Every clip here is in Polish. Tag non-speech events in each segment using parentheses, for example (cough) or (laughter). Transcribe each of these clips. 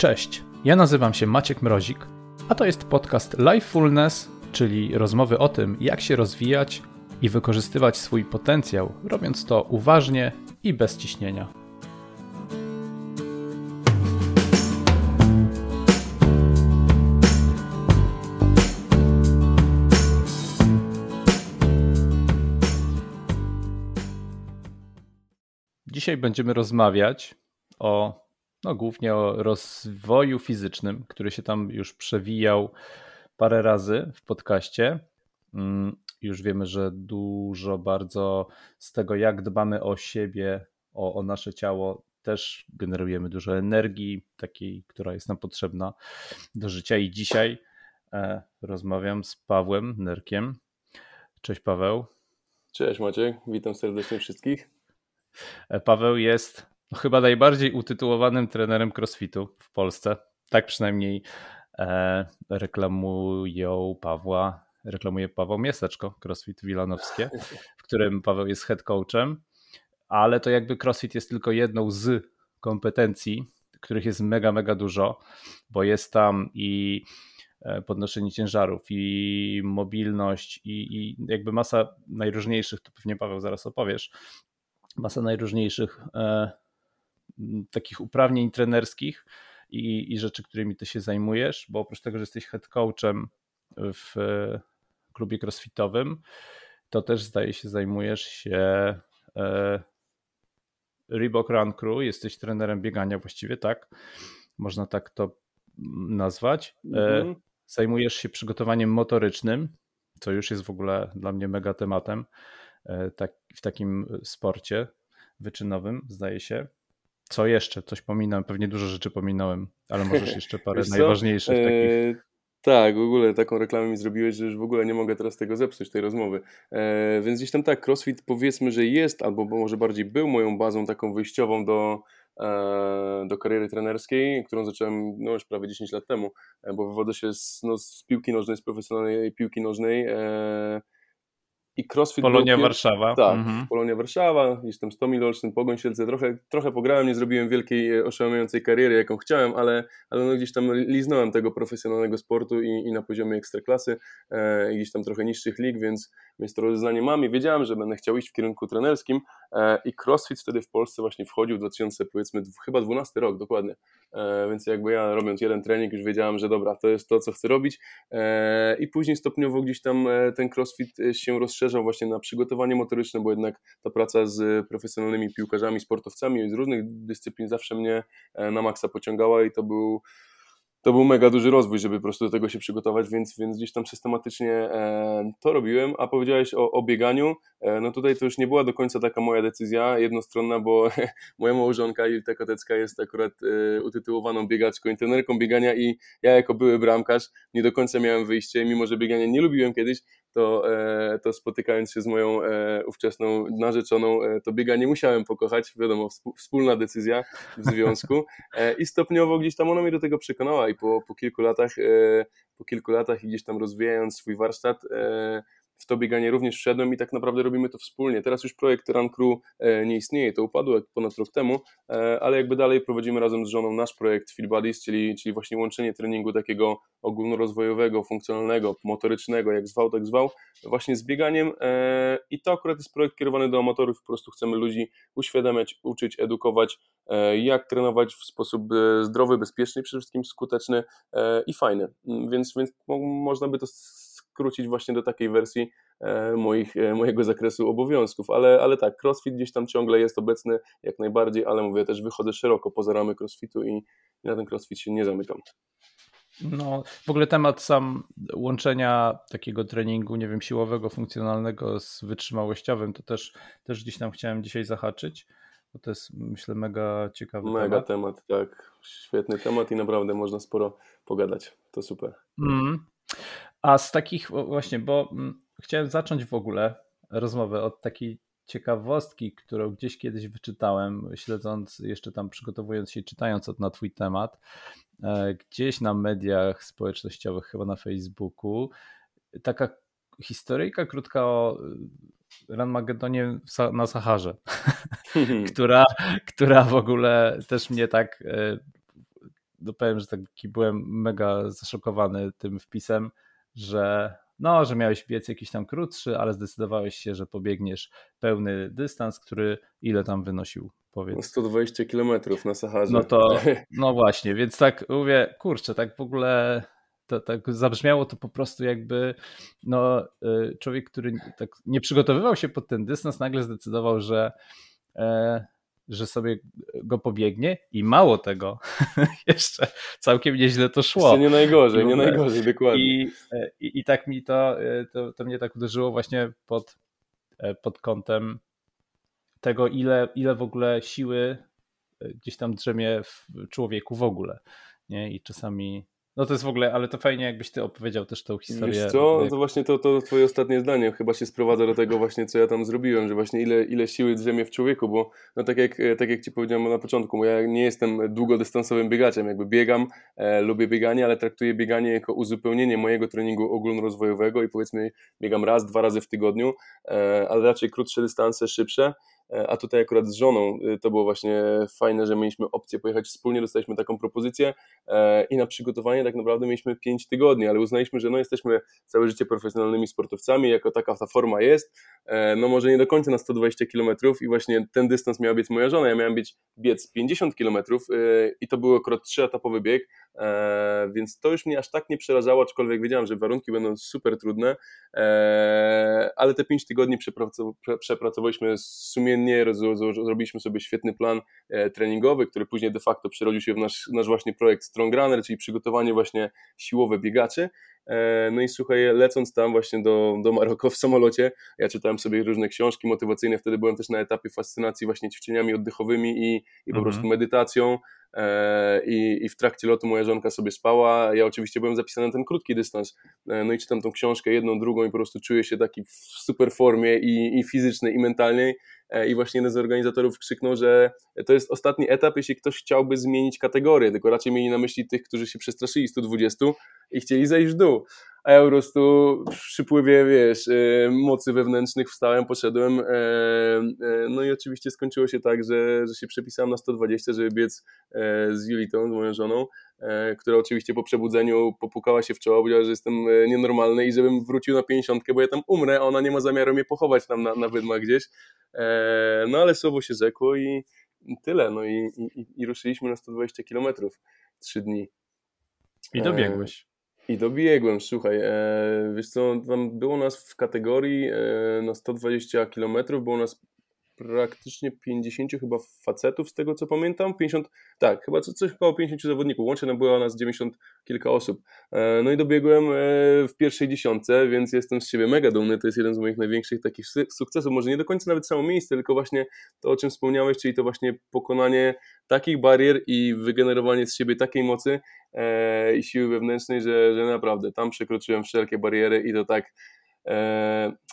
Cześć, ja nazywam się Maciek Mrozik, a to jest podcast Lifefulness, czyli rozmowy o tym, jak się rozwijać i wykorzystywać swój potencjał, robiąc to uważnie i bez ciśnienia. Dzisiaj będziemy rozmawiać o no, głównie o rozwoju fizycznym, który się tam już przewijał parę razy w podcaście. Mm, już wiemy, że dużo bardzo z tego, jak dbamy o siebie, o, o nasze ciało, też generujemy dużo energii, takiej, która jest nam potrzebna do życia. I dzisiaj e, rozmawiam z Pawłem Nerkiem. Cześć Paweł. Cześć Maciek, witam serdecznie wszystkich. E, Paweł jest no, chyba najbardziej utytułowanym trenerem crossfitu w Polsce. Tak przynajmniej e, reklamują Pawła, reklamuje Paweł Miasteczko, crossfit Wilanowskie, (laughs) w którym Paweł jest head coachem, ale to jakby crossfit jest tylko jedną z kompetencji, których jest mega, mega dużo, bo jest tam i e, podnoszenie ciężarów, i mobilność, i, i jakby masa najróżniejszych, to pewnie Paweł zaraz opowiesz, masa najróżniejszych e, takich uprawnień trenerskich i, i rzeczy, którymi ty się zajmujesz, bo oprócz tego, że jesteś head coachem w klubie crossfitowym, to też zdaje się zajmujesz się e, Reebok Run Crew, jesteś trenerem biegania właściwie, tak? Można tak to nazwać. Mhm. Zajmujesz się przygotowaniem motorycznym, co już jest w ogóle dla mnie mega tematem tak, w takim sporcie wyczynowym, zdaje się. Co jeszcze? Coś pominąłem, pewnie dużo rzeczy pominąłem, ale możesz jeszcze (laughs) parę najważniejszych takich. E, tak, w ogóle taką reklamę mi zrobiłeś, że już w ogóle nie mogę teraz tego zepsuć, tej rozmowy. E, więc gdzieś tam tak, CrossFit powiedzmy, że jest, albo może bardziej był moją bazą taką wyjściową do, e, do kariery trenerskiej, którą zacząłem no, już prawie 10 lat temu, bo wywodzę się z, no, z piłki nożnej, z profesjonalnej piłki nożnej. E, i CrossFit Polonia był... Warszawa. Tak, mhm. Polonia Warszawa, gdzieś tam 100 mil Olsztyn, Pogoń Siedlce, trochę, trochę pograłem, nie zrobiłem wielkiej, e, oszałamiającej kariery, jaką chciałem, ale, ale no gdzieś tam liznąłem tego profesjonalnego sportu i, i na poziomie ekstraklasy, e, gdzieś tam trochę niższych lig, więc, więc to rozeznanie mam i wiedziałem, że będę chciał iść w kierunku trenerskim i CrossFit wtedy w Polsce właśnie wchodził w 2000 powiedzmy chyba 12 rok dokładnie, e, więc jakby ja robiąc jeden trening już wiedziałem, że dobra, to jest to, co chcę robić. E, i później stopniowo gdzieś tam e, ten CrossFit się rozszerzał właśnie na przygotowanie motoryczne, bo jednak ta praca z profesjonalnymi piłkarzami, sportowcami z różnych dyscyplin zawsze mnie e, na maksa pociągała i to był to był mega duży rozwój, żeby po prostu do tego się przygotować, więc, więc gdzieś tam systematycznie e, to robiłem. A powiedziałeś o, bieganiu, e, no tutaj to już nie była do końca taka moja decyzja jednostronna, bo (laughs) moja małżonka Julita Kotecka jest akurat e, utytułowaną biegaczką i biegania i ja jako były bramkarz nie do końca miałem wyjście, mimo że biegania nie lubiłem kiedyś, to, e, to spotykając się z moją e, ówczesną narzeczoną, e, to bieganie musiałem pokochać, wiadomo, wspólna decyzja w związku. I stopniowo gdzieś tam ona mnie do tego przekonała i po, po kilku latach po kilku latach gdzieś tam rozwijając swój warsztat w to bieganie również wszedłem i tak naprawdę robimy to wspólnie. Teraz już projekt Run Crew e, nie istnieje, to upadło ponad rok temu, e, ale jakby dalej prowadzimy razem z żoną nasz projekt Fit Buddies, czyli, czyli właśnie łączenie treningu takiego ogólnorozwojowego, funkcjonalnego, motorycznego, jak zwał, tak zwał, właśnie z bieganiem e, i to akurat jest projekt kierowany do amatorów, po prostu chcemy ludzi uświadamiać, uczyć, edukować, jak trenować w sposób zdrowy, bezpieczny, przede wszystkim skuteczny i fajny, więc, więc można by to skrócić właśnie do takiej wersji e, moich, e, mojego zakresu obowiązków, ale, ale tak, crossfit gdzieś tam ciągle jest obecny jak najbardziej, ale mówię też wychodzę szeroko poza ramy crossfitu i na ten crossfit się nie zamykam. No, w ogóle temat sam łączenia takiego treningu, nie wiem, siłowego, funkcjonalnego z wytrzymałościowym, to też, też gdzieś tam chciałem dzisiaj zahaczyć, bo to jest myślę mega ciekawy mega temat. temat, tak. Świetny temat i naprawdę można sporo pogadać. To super. Mm. A z takich właśnie, bo mm, chciałem zacząć w ogóle rozmowę od takiej ciekawostki, którą gdzieś kiedyś wyczytałem, śledząc, jeszcze tam przygotowując się, czytając na Twój temat, e, gdzieś na mediach społecznościowych, chyba na Facebooku, taka historyjka krótka o e, Ranmagedonie na Saharze, (laughs) która, która w ogóle też mnie tak e, no powiem, że taki byłem mega zaszokowany tym wpisem, że no, że miałeś biec jakiś tam krótszy, ale zdecydowałeś się, że pobiegniesz pełny dystans, który ile tam wynosił, powiedz. 120 km na Saharze. No to, (laughs) no właśnie, więc tak mówię, kurczę, tak w ogóle to, tak zabrzmiało to po prostu jakby no, y, człowiek, który tak nie przygotowywał się pod ten dystans, nagle zdecydował, że e, że sobie go pobiegnie i mało tego, (laughs) jeszcze całkiem nieźle to szło. Jeszcze nie najgorzej, nie najgorzej, dokładnie. I, i, i tak mi to, e, to, to mnie tak uderzyło właśnie pod, e, pod kątem tego, ile, ile w ogóle siły e, gdzieś tam drzemie w człowieku w ogóle. Nie? I czasami no to jest w ogóle, ale to fajnie jakbyś ty opowiedział też tą historię. Wiesz co, to właśnie to, to twoje ostatnie zdanie chyba się sprowadza do tego właśnie, co ja tam zrobiłem, że właśnie ile, ile siły drzemie w człowieku, bo no tak jak, tak jak ci powiedziałem na początku, bo ja nie jestem długodystansowym biegaczem, jakby biegam, e, lubię bieganie, ale traktuję bieganie jako uzupełnienie mojego treningu ogólnorozwojowego i powiedzmy biegam raz, dwa razy w tygodniu, e, ale raczej krótsze dystanse, szybsze E, a tutaj akurat z żoną y, to było właśnie fajne, że mieliśmy opcję pojechać wspólnie, dostaliśmy taką propozycję e, i na przygotowanie tak naprawdę mieliśmy 5 tygodni, ale uznaliśmy, że no jesteśmy całe życie profesjonalnymi sportowcami, jako taka ta forma jest, e, no może nie do końca na 120 km i właśnie ten dystans miała być moja żona, ja miałem być biec 50 km i to był akurat trzyetapowy bieg, więc to już mnie aż tak nie przerażało, aczkolwiek wiedziałem, że warunki będą super trudne, ale te 5 tygodni przepracowaliśmy sumiennie zrobiliśmy sobie świetny plan e, treningowy, który później de facto przerodził się w nasz, nasz właśnie projekt Strong Runner, czyli przygotowanie właśnie siłowe biegaczy. E, no i słuchaj, lecąc tam właśnie do, do Maroko w samolocie, ja czytałem sobie różne książki motywacyjne, wtedy byłem też na etapie fascynacji właśnie ćwiczeniami oddechowymi i, i po mhm. prostu medytacją. E, I, I w trakcie lotu moja żonka sobie spała. Ja oczywiście byłem zapisany na ten krótki dystans. No i czytam tą książkę jedną, drugą i po prostu czuję się taki w super formie i, i fizycznej, i mentalnej. E, i właśnie jeden z organizatorów krzyknął, że to jest ostatni etap, jeśli ktoś chciałby zmienić kategorię, tylko raczej mieli na myśli tych, którzy się przestraszyli 120 i chcieli zejść w dół. A ja po prostu w przypływie, wiesz, e, mocy wewnętrznych wstałem, poszedłem. E, no i oczywiście skończyło się tak, że, że się przepisałem na 120, żeby biec z Julitą, z moją żoną. E, która oczywiście po przebudzeniu popukała się w czoło, powiedziała, że jestem e, nienormalny i żebym wrócił na 50, bo ja tam umrę, a ona nie ma zamiaru mnie pochować tam na, na wydmach gdzieś. E, no ale słowo się rzekło i tyle. No i, i, i ruszyliśmy na 120 km trzy dni. I dobiegłeś. I dobiegłem, słuchaj, wiesz co, tam było nas w kategorii na 120 km, było nas praktycznie 50 chyba facetów z tego co pamiętam, 50, tak, chyba coś około 50 zawodników, łącznie nam było nas 90 kilka osób. E, no i dobiegłem e, w pierwszej dziesiątce, więc jestem z siebie mega dumny, to jest jeden z moich największych takich sukcesów, może nie do końca nawet samo miejsce, tylko właśnie to o czym wspomniałeś, czyli to właśnie pokonanie takich barier i wygenerowanie z siebie takiej mocy e, i siły wewnętrznej, że, że naprawdę tam przekroczyłem wszelkie bariery i to tak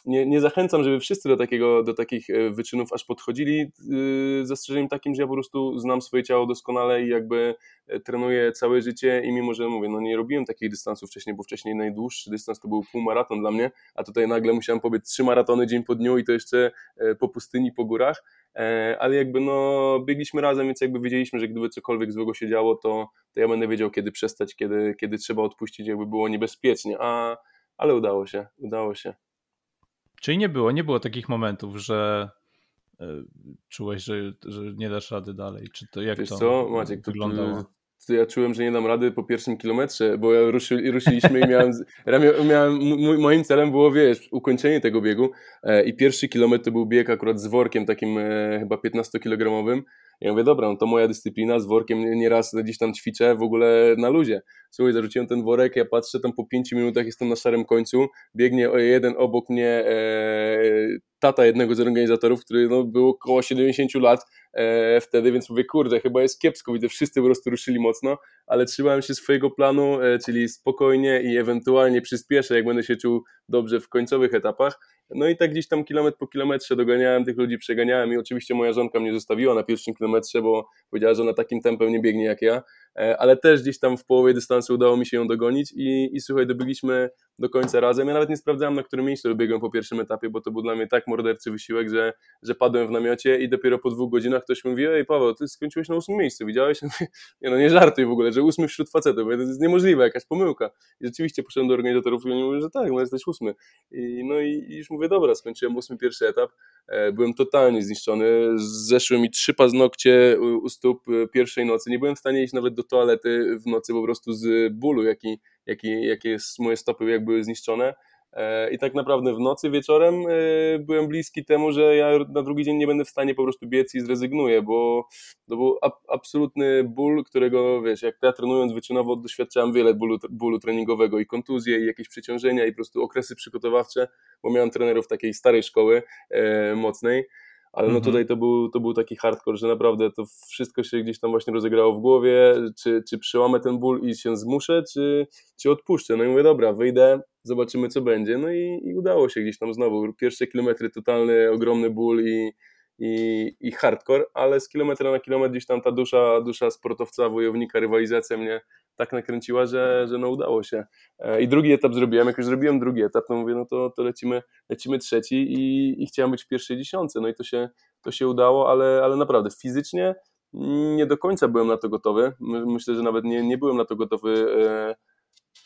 nie, nie zachęcam, żeby wszyscy do, takiego, do takich e, wyczynów aż podchodzili, y, z zastrzeżeniem takim, że ja po prostu znam swoje ciało doskonale i jakby e, trenuję całe życie i mimo, że mówię, no nie robiłem takich dystansów wcześniej, bo wcześniej najdłuższy dystans to był półmaraton dla mnie, a tutaj nagle musiałem pobiec trzy maratony dzień po dniu i to jeszcze po pustyni, po górach, ale jakby no biegliśmy razem, więc jakby wiedzieliśmy, że gdyby cokolwiek złego się działo, to, to ja będę wiedział, kiedy przestać, kiedy, kiedy trzeba odpuścić, jakby było niebezpiecznie, a ale udało się, udało się. Czyli nie było, nie było takich momentów, że y, czułeś, że, że nie dasz rady dalej? Czy to jak Wiesz to co, Maciek, wyglądało? To, to ja czułem, że nie dam rady po pierwszym kilometrze, bo ja ruszy, ruszyliśmy i miałem, (laughs) miałem, moim celem było, wiesz, ukończenie tego biegu e, i pierwszy kilometr to był bieg akurat z workiem takim e, chyba 15-kilogramowym ja mówię, dobra, no to moja dyscyplina, z workiem nieraz gdzieś tam ćwiczę w ogóle na luzie. Słuchaj, zarzuciłem ten worek, ja patrzę tam po pięciu minutach, jestem na szarym końcu, biegnie jeden obok mnie e, tata jednego z organizatorów, który no, był około 70 lat e, wtedy, więc mówię, kurde, chyba jest kiepsko, widzę, wszyscy po prostu ruszyli mocno, ale trzymałem się swojego planu, e, czyli spokojnie i ewentualnie przyspieszę, jak będę się czuł dobrze w końcowych etapach. No i tak gdzieś tam kilometr po kilometrze doganiałem tych ludzi, przeganiałem i oczywiście moja żonka mnie zostawiła na pierwszym kilometrze, bo powiedziała, że na takim tempem nie biegnie jak ja, ale też gdzieś tam w połowie dystansu udało mi się ją dogonić i, i słuchaj, dobiegliśmy do końca razem. Ja nawet nie sprawdzałem, na którym miejscu biegłem po pierwszym etapie, bo to był dla mnie tak morderczy wysiłek, że, że padłem w namiocie i dopiero po dwóch godzinach ktoś mi mówi, ej Paweł, ty skończyłeś na ósmym miejscu, widziałeś? (laughs) Nie no, nie żartuj w ogóle, że ósmy wśród facetów, to jest niemożliwe, jakaś pomyłka. I rzeczywiście poszedłem do organizatorów i oni mówią, że tak, no jesteś ósmy. I, no i, i już mówię, dobra, skończyłem ósmy pierwszy etap, e, byłem totalnie zniszczony, zeszły mi trzy paznokcie u stóp e, pierwszej nocy, nie byłem w stanie iść nawet do toalety w nocy po prostu z bólu, jaki, jaki, jakie moje stopy jak były zniszczone. E, I tak naprawdę w nocy wieczorem e, byłem bliski temu, że ja na drugi dzień nie będę w stanie po prostu biec i zrezygnuję, bo to był absolutny ból, którego wiesz, jak ja trenując wyczynowo doświadczałem wiele bólu, bólu treningowego i kontuzje i jakieś przeciążenia i po prostu okresy przygotowawcze, bo miałem trenerów takiej starej szkoły e, mocnej ale no mhm. tutaj to był, to był taki hardcore, że naprawdę to wszystko się gdzieś tam właśnie rozegrało w głowie, czy, czy przyłamę ten ból i się zmuszę, czy, czy odpuszczę. No i mówię, dobra, wyjdę, zobaczymy co będzie. No i, i udało się gdzieś tam znowu. Pierwsze kilometry totalny, ogromny ból i, i, i hardcore, ale z kilometra na kilometr gdzieś tam ta dusza, dusza sportowca, wojownika, rywalizacja mnie tak nakręciła, że, że no udało się. E, I drugi etap zrobiłem, jak już zrobiłem drugi etap, to mówię, no to, to lecimy, lecimy trzeci i, i chciałem być w pierwszej dziesiątce, no i to się, to się udało, ale, ale naprawdę fizycznie nie do końca byłem na to gotowy, myślę, że nawet nie, nie byłem na to gotowy, e,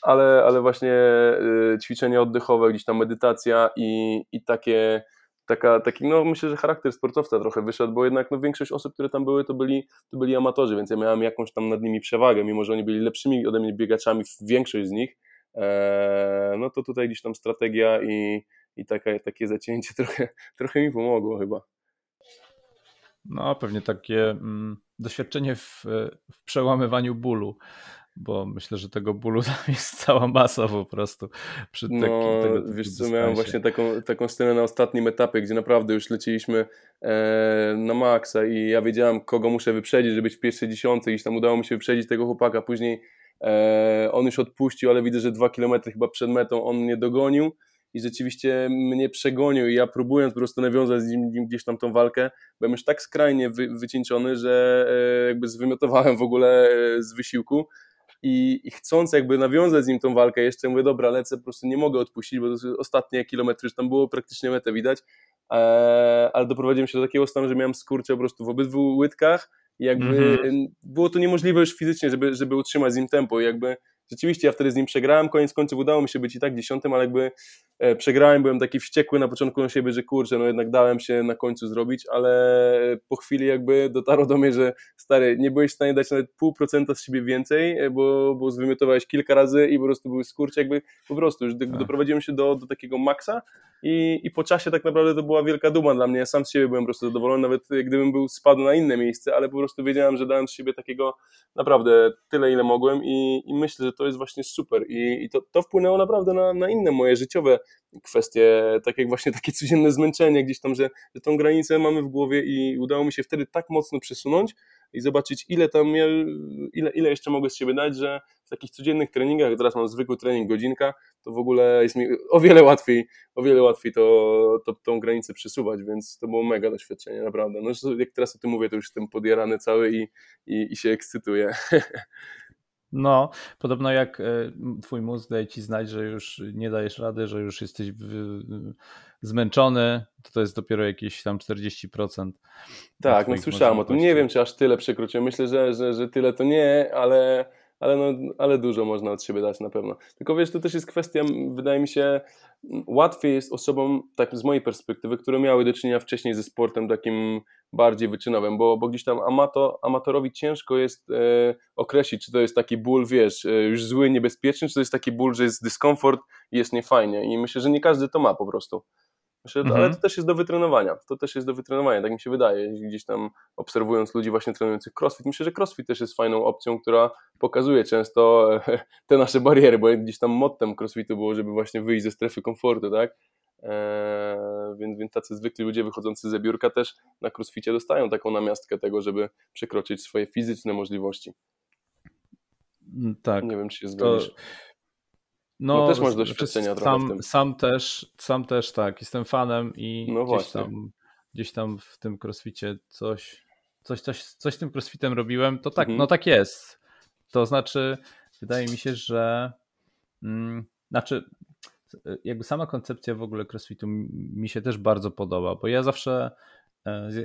ale, ale właśnie e, ćwiczenia oddechowe, gdzieś tam medytacja i, i takie taka, taki, no myślę, że charakter sportowca trochę wyszedł, bo jednak no, większość osób, które tam były, to byli, to byli amatorzy, więc ja miałem jakąś tam nad nimi przewagę, mimo że oni byli lepszymi ode mnie biegaczami, większość z nich, eee, no to tutaj gdzieś tam strategia i, i taka, takie zacięcie (laughs) trochę, trochę mi pomogło chyba. No, pewnie takie mm, doświadczenie w, w przełamywaniu bólu bo myślę, że tego bólu (laughs) tam jest cała masa po prostu przy no, tego Wiesz co, miałem właśnie taką, taką scenę na ostatnim etapie, gdzie naprawdę już leciliśmy e, na maksa i ja wiedziałem, kogo muszę wyprzedzić, żeby być w pierwszej dziesiątce, gdzieś tam udało mi się wyprzedzić tego chłopaka, później e, on już odpuścił, ale widzę, że dwa kilometry chyba przed metą on mnie dogonił i rzeczywiście mnie przegonił i ja próbując po prostu nawiązać z nim gdzieś tam tą walkę, byłem już tak skrajnie wy, wycieńczony, że e, jakby zwymiotowałem w ogóle e, z wysiłku i, i chcąc jakby nawiązać z nim tą walkę jeszcze, mówię, dobra, lecę, po prostu nie mogę odpuścić, bo to ostatnie kilometry już tam było praktycznie metę widać, e, ale doprowadziłem się do takiego stanu, że miałem skurcze po prostu w obydwu łydkach i jakby mm -hmm. było to niemożliwe już fizycznie, żeby, żeby utrzymać z nim tempo i jakby rzeczywiście ja wtedy z nim przegrałem, koniec końców udało mi się być i tak dziesiątym, ale jakby e, przegrałem, byłem taki wściekły na początku na siebie, że kurczę, no jednak dałem się na końcu zrobić, ale po chwili jakby dotarło do mnie, że stary, nie byłeś w stanie dać nawet pół procenta z siebie więcej, e, bo, bo zwymiotowałeś kilka razy i po prostu były skurcze, jakby po prostu już tak. doprowadziłem się do, do takiego maksa i, i po czasie tak naprawdę to była wielka duma dla mnie, ja sam z siebie byłem po prostu zadowolony, nawet gdybym był spadł na inne miejsce, ale po prostu wiedziałem, że dałem z siebie takiego naprawdę tyle, ile mogłem i, i myślę, że to jest właśnie super. I, i to, to wpłynęło naprawdę na, na inne moje życiowe kwestie, tak jak właśnie takie codzienne zmęczenie gdzieś tam, że, że tą granicę mamy w głowie i udało mi się wtedy tak mocno przesunąć i zobaczyć ile tam, ile, ile jeszcze mogę z siebie dać, że w takich codziennych treningach, teraz mam zwykły trening godzinka, to w ogóle jest mi o wiele łatwiej, o wiele łatwiej to, to tą granicę przesuwać, więc to było mega doświadczenie, naprawdę. No, jak teraz o tym mówię, to już jestem podjarany cały i, i, i się ekscytuję. (laughs) No, podobno jak e, twój mózg daje ci znać, że już nie dajesz rady, że już jesteś zmęczony, to to jest dopiero jakieś tam 40%. Tak, no słyszałem o tym. Nie wiem, czy aż tyle przekroczyłem. Myślę, że, że, że tyle to nie, ale ale, no, ale dużo można od siebie dać na pewno. Tylko wiesz, to też jest kwestia, wydaje mi się, łatwiej jest osobom, tak z mojej perspektywy, które miały do czynienia wcześniej ze sportem takim bardziej wyczynowym, bo, bo gdzieś tam amato, amatorowi ciężko jest e, określić, czy to jest taki ból, wiesz, e, już zły, niebezpieczny, czy to jest taki ból, że jest dyskomfort i jest niefajnie. I myślę, że nie każdy to ma po prostu. Myślę, mhm. Ale to też jest do wytrenowania. To też jest do wytrenowania, tak mi się wydaje. Gdzieś tam obserwując ludzi właśnie trenujących crossfit, myślę, że crossfit też jest fajną opcją, która pokazuje często (laughs) te nasze bariery, bo gdzieś tam mottem crossfitu było, żeby właśnie wyjść ze strefy komfortu, tak? Eee, więc, więc tacy zwykli ludzie wychodzący ze biurka też na crossficie dostają taką namiastkę tego, żeby przekroczyć swoje fizyczne możliwości. Tak. Nie wiem, czy się zgodzisz. To no, no też masz doświadczenia trochę sam, w tym. Sam też, sam też tak, jestem fanem i no gdzieś, tam, gdzieś tam w tym crossficie coś, coś, coś, coś z tym crossfitem robiłem, to tak, mhm. no tak jest. To znaczy, wydaje mi się, że mm, znaczy jakby sama koncepcja w ogóle crossfitu mi się też bardzo podoba, bo ja zawsze,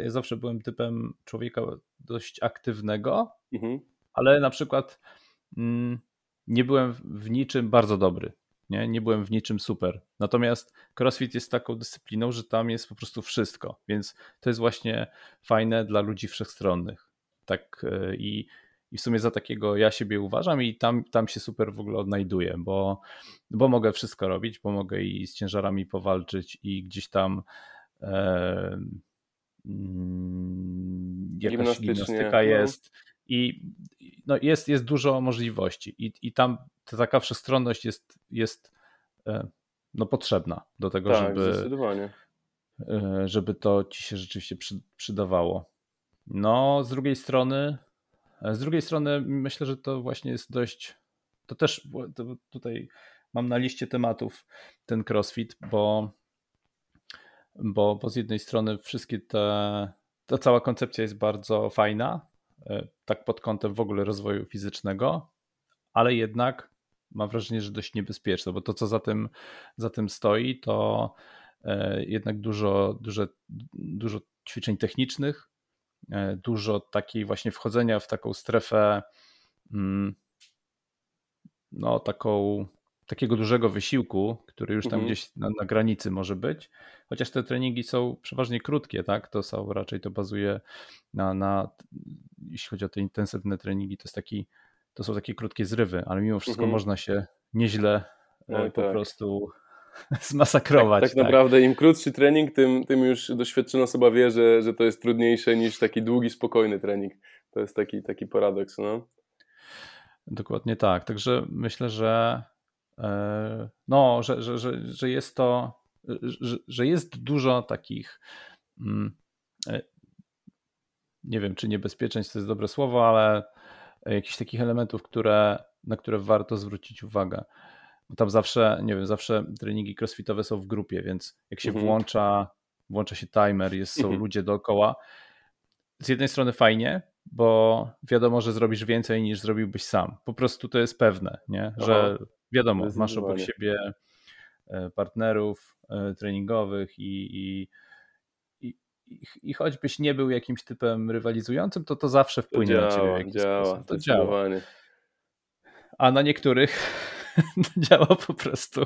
ja zawsze byłem typem człowieka dość aktywnego, mhm. ale na przykład mm, nie byłem w niczym bardzo dobry. Nie? nie byłem w niczym super. Natomiast CrossFit jest taką dyscypliną, że tam jest po prostu wszystko, więc to jest właśnie fajne dla ludzi wszechstronnych. Tak e, i, i w sumie za takiego ja siebie uważam i tam, tam się super w ogóle odnajduję, bo, bo mogę wszystko robić, bo mogę i z ciężarami powalczyć i gdzieś tam e, mm, jakaś gimnastyka no. jest i no jest, jest dużo możliwości i, i tam ta taka wszechstronność jest, jest e, no, potrzebna do tego, tak, żeby, e, żeby to ci się rzeczywiście przydawało. No, z drugiej strony, e, z drugiej strony myślę, że to właśnie jest dość, to też to tutaj mam na liście tematów ten crossfit, bo, bo, bo z jednej strony wszystkie te, ta cała koncepcja jest bardzo fajna, tak pod kątem w ogóle rozwoju fizycznego, ale jednak mam wrażenie, że dość niebezpieczne, bo to, co za tym, za tym stoi, to e, jednak dużo, dużo, dużo ćwiczeń technicznych, e, dużo takiej właśnie wchodzenia w taką strefę mm, no taką takiego dużego wysiłku, który już tam mhm. gdzieś na, na, granicy może być, chociaż te treningi są przeważnie krótkie, tak, to są raczej to bazuje na, na jeśli chodzi o te intensywne treningi, to jest taki to są takie krótkie zrywy, ale mimo wszystko mhm. można się nieźle no po tak. prostu (laughs) zmasakrować. Tak, tak, tak, naprawdę im krótszy trening, tym, tym już doświadczona osoba wie, że, że to jest trudniejsze niż taki długi, spokojny trening. To jest taki, taki paradoks. No. Dokładnie tak. Także myślę, że e, no, że, że, że, że jest to, że, że jest dużo takich mm, e, nie wiem, czy niebezpieczeństw to jest dobre słowo, ale jakichś takich elementów, które, na które warto zwrócić uwagę. Bo tam zawsze, nie wiem, zawsze treningi crossfitowe są w grupie, więc jak się mhm. włącza, włącza się timer, jest, są mhm. ludzie dookoła, z jednej strony fajnie, bo wiadomo, że zrobisz więcej niż zrobiłbyś sam. Po prostu to jest pewne, nie? że Aha, wiadomo, masz obok siebie e, partnerów e, treningowych i, i i choćbyś nie był jakimś typem rywalizującym, to to zawsze wpłynie to działa, na ciebie w jakiś działa, sposób. To działa. A na niektórych (laughs) działa po prostu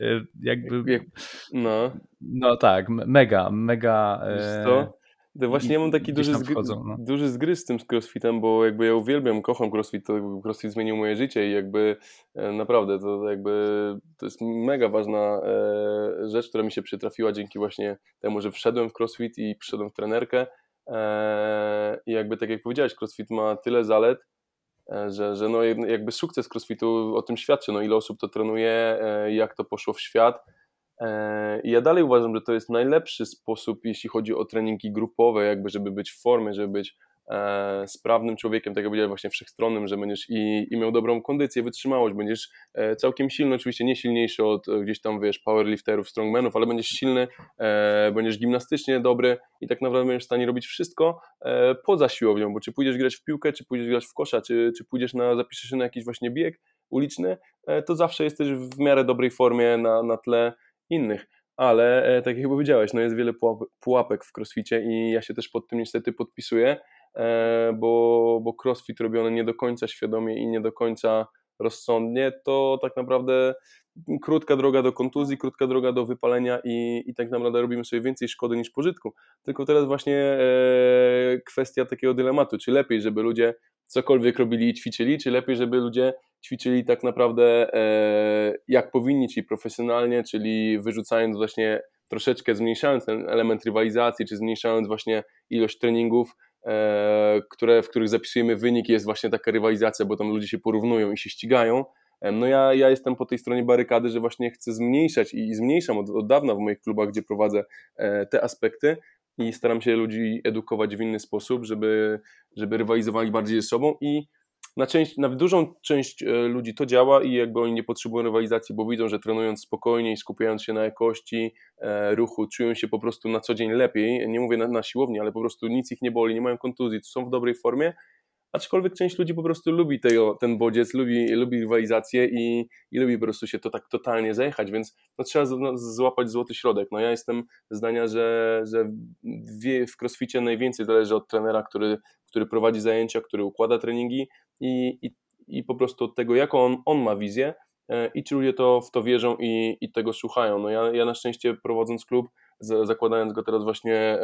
y, jakby. No, no tak, mega, mega. Wiesz co? To właśnie ja mam taki duży, wchodzą, no. duży zgryz z tym z crossfitem, bo jakby ja uwielbiam, kocham crossfit, to crossfit zmienił moje życie i jakby e, naprawdę to jakby to jest mega ważna e, rzecz, która mi się przytrafiła dzięki właśnie temu, że wszedłem w crossfit i przyszedłem w trenerkę e, i jakby tak jak powiedziałeś, crossfit ma tyle zalet, że, że no jakby sukces crossfitu o tym świadczy, no ile osób to trenuje, jak to poszło w świat, I ja dalej uważam, że to jest najlepszy sposób, jeśli chodzi o treningi grupowe, jakby żeby być w formie, żeby być e, sprawnym człowiekiem, tak jak powiedziałem, właśnie wszechstronnym, że będziesz i, i miał dobrą kondycję, wytrzymałość, będziesz e, całkiem silny, oczywiście nie silniejszy od gdzieś tam, wiesz, powerlifterów, strongmanów, ale będziesz silny, będziesz gimnastycznie dobry i tak naprawdę będziesz w stanie robić wszystko poza siłownią, bo czy pójdziesz grać w piłkę, czy pójdziesz grać w kosza, czy, czy pójdziesz na, zapiszesz się na jakiś właśnie bieg uliczny, to zawsze jesteś w miarę dobrej formie na, na tle innych. Ale e, tak jak powiedziałeś, no jest wiele pułapek w crossficie i ja się też pod tym niestety podpisuję, e, bo, bo crossfit robiony nie do końca świadomie i nie do końca rozsądnie, to tak naprawdę krótka droga do kontuzji, krótka droga do wypalenia i, i tak naprawdę robimy sobie więcej szkody niż pożytku. Tylko teraz właśnie e, kwestia takiego dylematu, czy lepiej, żeby ludzie cokolwiek robili i ćwiczyli, czy lepiej, żeby ludzie ćwiczyli tak naprawdę e, jak powinni, czyli profesjonalnie, czyli wyrzucając właśnie troszeczkę, zmniejszając ten element rywalizacji, czy zmniejszając właśnie ilość treningów, e, które, w których zapisujemy wynik, jest właśnie taka rywalizacja, bo tam ludzie się porównują i się ścigają. E, no ja, ja jestem po tej stronie barykady, że właśnie chcę zmniejszać i, i zmniejszam od, od dawna w moich klubach, gdzie prowadzę te aspekty, i staram się ludzi edukować w inny sposób, żeby, żeby rywalizowali bardziej ze sobą i na, część, na dużą część e, ludzi to działa i jakby oni nie potrzebują rywalizacji, bo widzą, że trenując spokojniej, skupiając się na jakości e, ruchu, czują się po prostu na co dzień lepiej. Nie mówię na, na siłowni, ale po prostu nic ich nie boli, nie mają kontuzji, są w dobrej formie. aczkolwiek część ludzi po prostu lubi tego, ten bodziec, lubi, lubi rywalizację i, i lubi po prostu się to tak totalnie zajechać, więc no, trzeba z, no, złapać złoty środek. No ja jestem zdania, że, że w crossficie najwięcej zależy od trenera, który, który prowadzi zajęcia, który układa treningi i, i, i po prostu od tego, jaką on, on ma wizję, E, i ci ludzie to, w to wierzą i, i tego słuchają. No ja, ja na szczęście prowadząc klub, zakładając go teraz właśnie,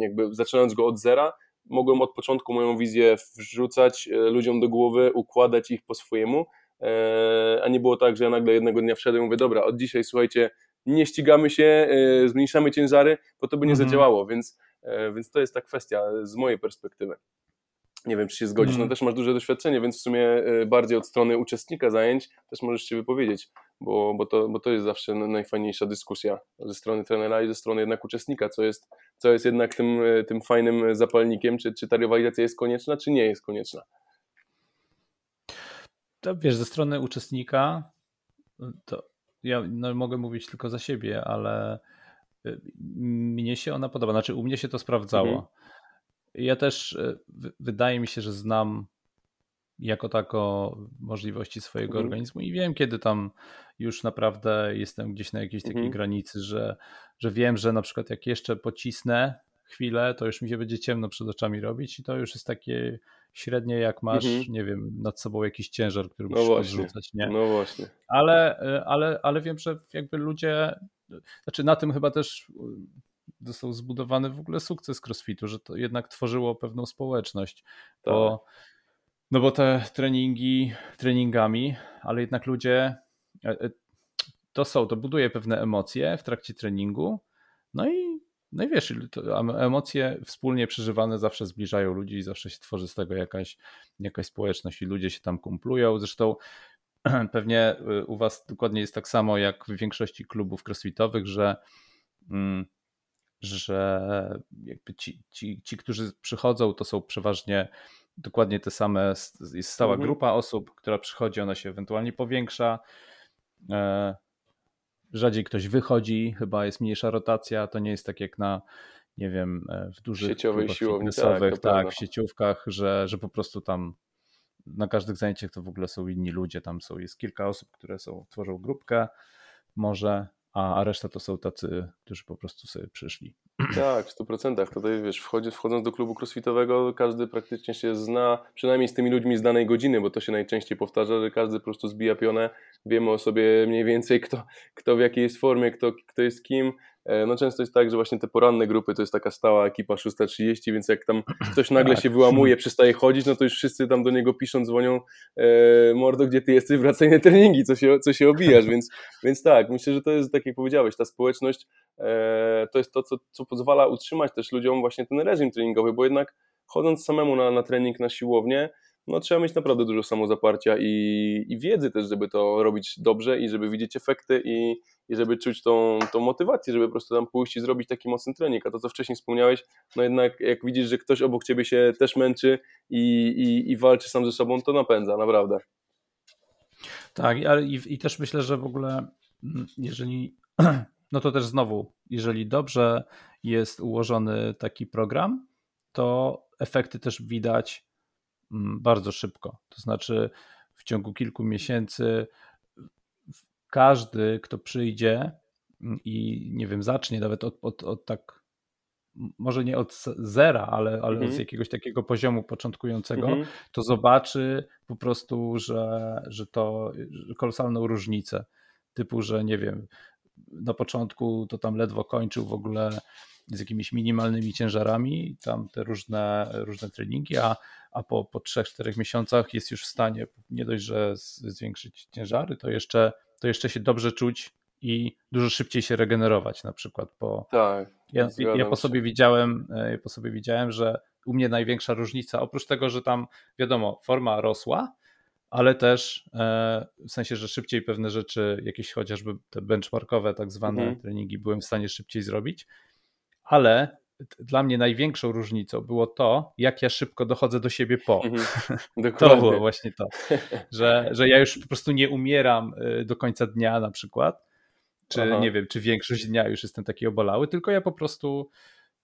jakby zaczynając go od zera, mogłem od początku moją wizję wrzucać e, ludziom do głowy, układać ich po swojemu, e, a nie było tak, że ja nagle jednego dnia wszedłem i mówię, dobra, od dzisiaj słuchajcie, nie ścigamy się, zmniejszamy ciężary, bo to by nie mhm. zadziałało, więc, więc to jest ta kwestia z mojej perspektywy. Nie wiem, czy się zgodzisz, no mhm. też masz duże doświadczenie, więc w sumie e, bardziej od strony uczestnika zajęć też możesz się wypowiedzieć, bo, bo, to, bo to jest zawsze najfajniejsza dyskusja ze strony trenera i ze strony jednak uczestnika, co jest, co jest jednak tym, e, tym fajnym zapalnikiem, czy, czy ta rywalizacja jest konieczna, czy nie jest konieczna. To wiesz, ze strony uczestnika to ja no, mogę mówić tylko za siebie, ale mnie się ona podoba. Znaczy, u mnie się to sprawdzało. Mhm. Ja też e, wydaje mi się, że znam jako tako możliwości swojego mhm. organizmu i wiem, kiedy tam już naprawdę jestem gdzieś na jakiejś takiej mhm. granicy, że, że wiem, że na przykład jak jeszcze pocisnę chwilę, to już mi się będzie ciemno przed oczami robić i to już jest takie średnie jak masz, mhm. nie wiem, nad sobą jakiś ciężar, który no musisz właśnie. odrzucać, nie? No właśnie. Ale, e, ale, ale wiem, że jakby ludzie, znaczy na tym chyba też został zbudowany w ogóle sukces crossfitu, że to jednak tworzyło pewną społeczność. Tak. Bo, no bo te treningi treningami, ale jednak ludzie e, e, to są, to buduje pewne emocje w trakcie treningu. No i, no i wiesz, emocje wspólnie przeżywane zawsze zbliżają ludzi i zawsze się tworzy z tego jakaś, jakaś społeczność i ludzie się tam kumplują. Zresztą (clears throat) pewnie y, u Was dokładnie jest tak samo jak w większości klubów crossfitowych, że mm, że jakby ci, ci, ci, którzy przychodzą, to są przeważnie dokładnie te same, jest stała mhm. grupa osób, która przychodzi, ona się ewentualnie powiększa. E, rzadziej ktoś wychodzi, chyba jest mniejsza rotacja, to nie jest tak jak na nie wiem, e, w dużych sieciowej siłowni, tak, tak w sieciówkach, że, że po prostu tam na każdych zajęciach to w ogóle są inni ludzie, tam są, jest kilka osób, które są, tworzą grupkę, może a reszta to są tacy, którzy po prostu sobie przyszli. (clears throat) Tak, w 100%. Tutaj wiesz, wchodzi, wchodząc do klubu crossfitowego, każdy praktycznie się zna, przynajmniej z tymi ludźmi z danej godziny, bo to się najczęściej powtarza, że każdy po prostu zbija pionę, wiemy o sobie mniej więcej, kto, kto w jakiej jest formie, kto, kto jest kim, no często jest tak, że właśnie te poranne grupy to jest taka stała ekipa 6.30, więc jak tam ktoś (laughs) nagle tak. się wyłamuje, przestaje chodzić, no to już wszyscy tam do niego piszą, dzwonią e, mordo, gdzie ty jesteś, wracaj na treningi, co się, co się obijasz, więc, więc tak, myślę, że to jest, tak jak powiedziałeś, ta społeczność e, to jest to, co, co pozwala utrzymać też ludziom właśnie ten reżim treningowy, bo jednak chodząc samemu na, na trening, na siłownię, no trzeba mieć naprawdę dużo samozaparcia i, i wiedzy też, żeby to robić dobrze i żeby widzieć efekty i, i żeby czuć tą, tą motywację, żeby po prostu tam pójść i zrobić taki mocny trening. A to, co wcześniej wspomniałeś, no jednak jak widzisz, że ktoś obok ciebie się też męczy i, i, i walczy sam ze sobą, to napędza, naprawdę. Tak, i, i też myślę, że w ogóle mm, jeżeli, (clears throat) no to też znowu, jeżeli dobrze jest ułożony taki program, to efekty też widać bardzo szybko. To znaczy w ciągu kilku miesięcy każdy, kto przyjdzie i nie wiem, zacznie nawet od, od, od tak, może nie od zera, ale, ale mhm. z jakiegoś takiego poziomu początkującego, mhm. to zobaczy po prostu, że, że to kolosalną różnicę. Typu, że nie wiem, na początku to tam ledwo kończył w ogóle z jakimiś minimalnymi ciężarami, tam te różne, różne treningi, a, a po, po 3-4 miesiącach jest już w stanie nie dość, że zwiększyć ciężary, to jeszcze to jeszcze się dobrze czuć i dużo szybciej się regenerować na przykład. Po... Tak. Ja, ja po sobie widziałem, e, po sobie widziałem, że u mnie największa różnica, oprócz tego, że tam wiadomo, forma rosła, ale też e, w sensie, że szybciej pewne rzeczy, jakieś chociażby te benchmarkowe tak zwane mhm. treningi byłem w stanie szybciej zrobić, ale dla mnie największą różnicą było to, jak ja szybko dochodzę do siebie po. Mhm, (laughs) to było właśnie to, (laughs) że, że ja już po prostu nie umieram y, do końca dnia na przykład, czy Aha. nie wiem, czy większość dnia już jestem taki obolały, tylko ja po prostu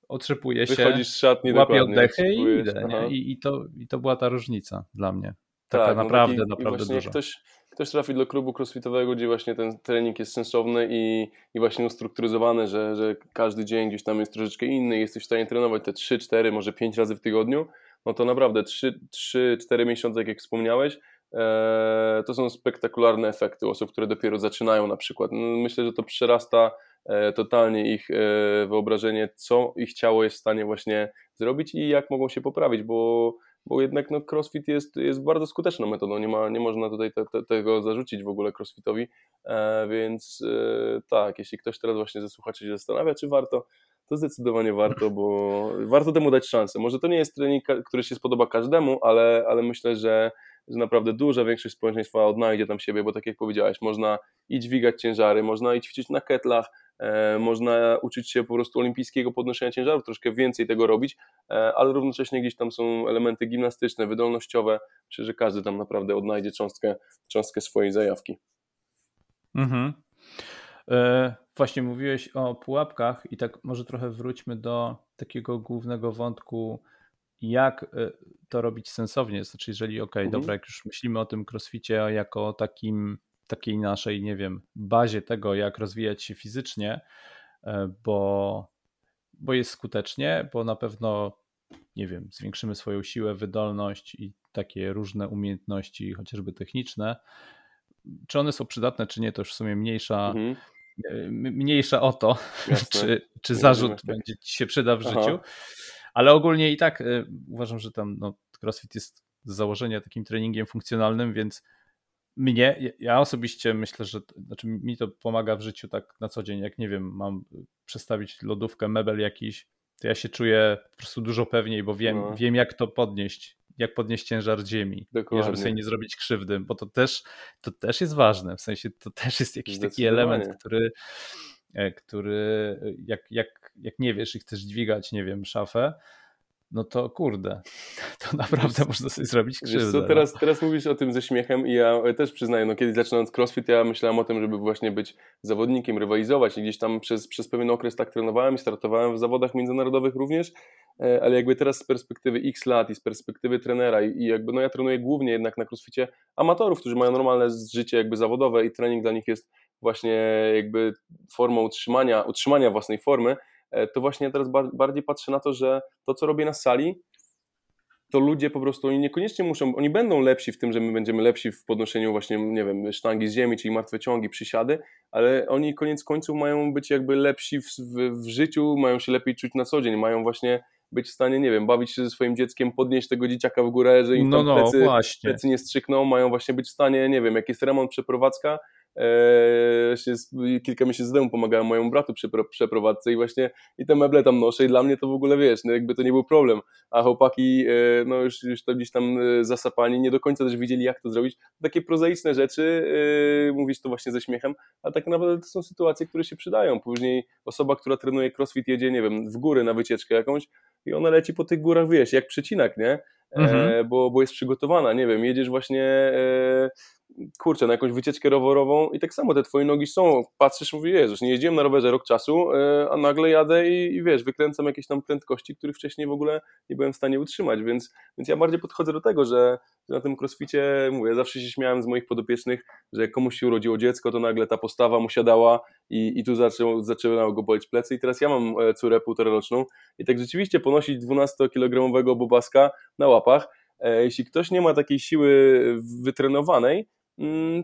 otrzepuję się, Wychodzisz z szatni, łapię oddechy i idę. I, i, to, I to była ta różnica dla mnie. Taka tak, naprawdę, no taki, naprawdę duża. Ktoś, ktoś trafi do klubu crossfitowego, gdzie właśnie ten trening jest sensowny i, i właśnie ustrukturyzowany, że, że każdy dzień gdzieś tam jest troszeczkę inny jesteś w stanie trenować te 3, 4, może 5 razy w tygodniu, no to naprawdę 3-4 miesiące, jak wspomniałeś, e, to są spektakularne efekty osób, które dopiero zaczynają na przykład. No, myślę, że to przerasta e, totalnie ich e, wyobrażenie, co ich ciało jest w stanie właśnie zrobić i jak mogą się poprawić, bo bo jednak no, crossfit jest, jest bardzo skuteczną metodą, nie, ma, nie można tutaj te, te, tego zarzucić w ogóle crossfitowi, e, więc e, tak, jeśli ktoś teraz właśnie ze słuchaczy się zastanawia, czy warto, to zdecydowanie warto, bo warto temu dać szansę. Może to nie jest trening, który się spodoba każdemu, ale, ale myślę, że, że naprawdę duża większość społeczeństwa odnajdzie tam siebie, bo tak jak powiedziałeś, można i dźwigać ciężary, można i ćwiczyć na ketlach, można uczyć się po prostu olimpijskiego podnoszenia ciężarów, troszkę więcej tego robić, e, ale równocześnie gdzieś tam są elementy gimnastyczne, wydolnościowe. Myślę, że każdy tam naprawdę odnajdzie cząstkę, cząstkę swojej zajawki. Mhm. E, właśnie mówiłeś o pułapkach i tak może trochę wróćmy do takiego głównego wątku, jak e, to robić sensownie. Znaczy, jeżeli, ok, mhm. dobra, jak już myślimy o tym crossficie jako takim takiej naszej, nie wiem, bazie tego, jak rozwijać się fizycznie, e, bo, bo jest skutecznie, bo na pewno, nie wiem, zwiększymy swoją siłę, wydolność i takie różne umiejętności, chociażby techniczne. Czy one są przydatne, czy nie, to już w sumie mniejsza. Mhm e, mniejsza o to, (laughs) czy, czy zarzut będzie ci się przyda w Aha. życiu. Ale ogólnie i tak y, uważam, że tam no, CrossFit jest z założenia takim treningiem funkcjonalnym, więc mnie, ja osobiście myślę, że znaczy mi to pomaga w życiu tak na co dzień, jak nie wiem, mam przestawić lodówkę, mebel jakiś, to ja się czuję po prostu dużo pewniej, bo wiem, no. wiem jak to podnieść, jak podnieść ciężar ziemi, Dokładnie. żeby sobie nie zrobić krzywdy, bo to też, to też jest ważne, w sensie to też jest jakiś taki element, który, e, który jak, jak, jak nie wiesz i chcesz dźwigać, nie wiem, szafę, no to kurde, (laughs) to naprawdę wiesz, można sobie zrobić krzywdę. Co, no. teraz, teraz mówisz o tym ze śmiechem i ja też przyznaję, no kiedy zaczynając crossfit, ja myślałem o tym, żeby właśnie być zawodnikiem, rywalizować i gdzieś tam przez, przez pewien okres tak trenowałem i startowałem w zawodach międzynarodowych również, e, ale jakby teraz z perspektywy x lat i z perspektywy trenera i jakby no ja trenuję głównie jednak na crossficie amatorów, którzy mają normalne życie jakby zawodowe i trening dla nich jest właśnie jakby formą utrzymania, utrzymania własnej formy, E, to właśnie teraz bardziej patrzę na to, że to, co robię na sali, to ludzie po prostu, oni niekoniecznie muszą, oni będą lepsi w tym, że my będziemy lepsi w podnoszeniu właśnie, nie wiem, sztangi z ziemi, czyli martwe ciągi, przysiady, ale oni koniec końców mają być jakby lepsi w, w, w życiu, mają się lepiej czuć na co dzień, mają właśnie być w stanie, nie wiem, bawić się ze swoim dzieckiem, podnieść tego dzieciaka w górę, że im no, no, plecy, plecy nie strzykną, mają właśnie być w stanie, nie wiem, jak jest remont, przeprowadzka, Eee, kilka miesięcy temu pomagałem mojemu bratu przy przeprowadzce i właśnie i te meble tam noszę i dla mnie to w ogóle wiesz, no jakby to nie był problem, a chłopaki e, no już, już to gdzieś tam e, zasapani, nie do końca też wiedzieli jak to zrobić. Takie prozaiczne rzeczy, e, mówisz to właśnie ze śmiechem, a tak naprawdę to są sytuacje, które się przydają. Później osoba, która trenuje crossfit jedzie, nie wiem, w góry na wycieczkę jakąś i ona leci po tych górach, wiesz, jak przecinak, nie? Mhm. bo, bo jest przygotowana, nie wiem, jedziesz właśnie kurczę, na jakąś wycieczkę rowerową i tak samo te twoje nogi są, patrzysz, mówisz, Jezus, nie jeździłem na rowerze rok czasu, e, a nagle jadę i, i, wiesz, wykręcam jakieś tam prędkości, których wcześniej w ogóle nie byłem w stanie utrzymać, więc, więc ja bardziej podchodzę do tego, że na tym crossficie, mówię, zawsze się śmiałem z moich podopiecznych, że jak komuś się urodziło dziecko, to nagle ta postawa mu siadała i, i tu zaczęło, zaczęły go boleć plecy. I teraz ja mam e, córę półtoroczną i tak rzeczywiście ponosić 12-kilogramowego bobaska na łapach, e, jeśli ktoś nie ma takiej siły wytrenowanej,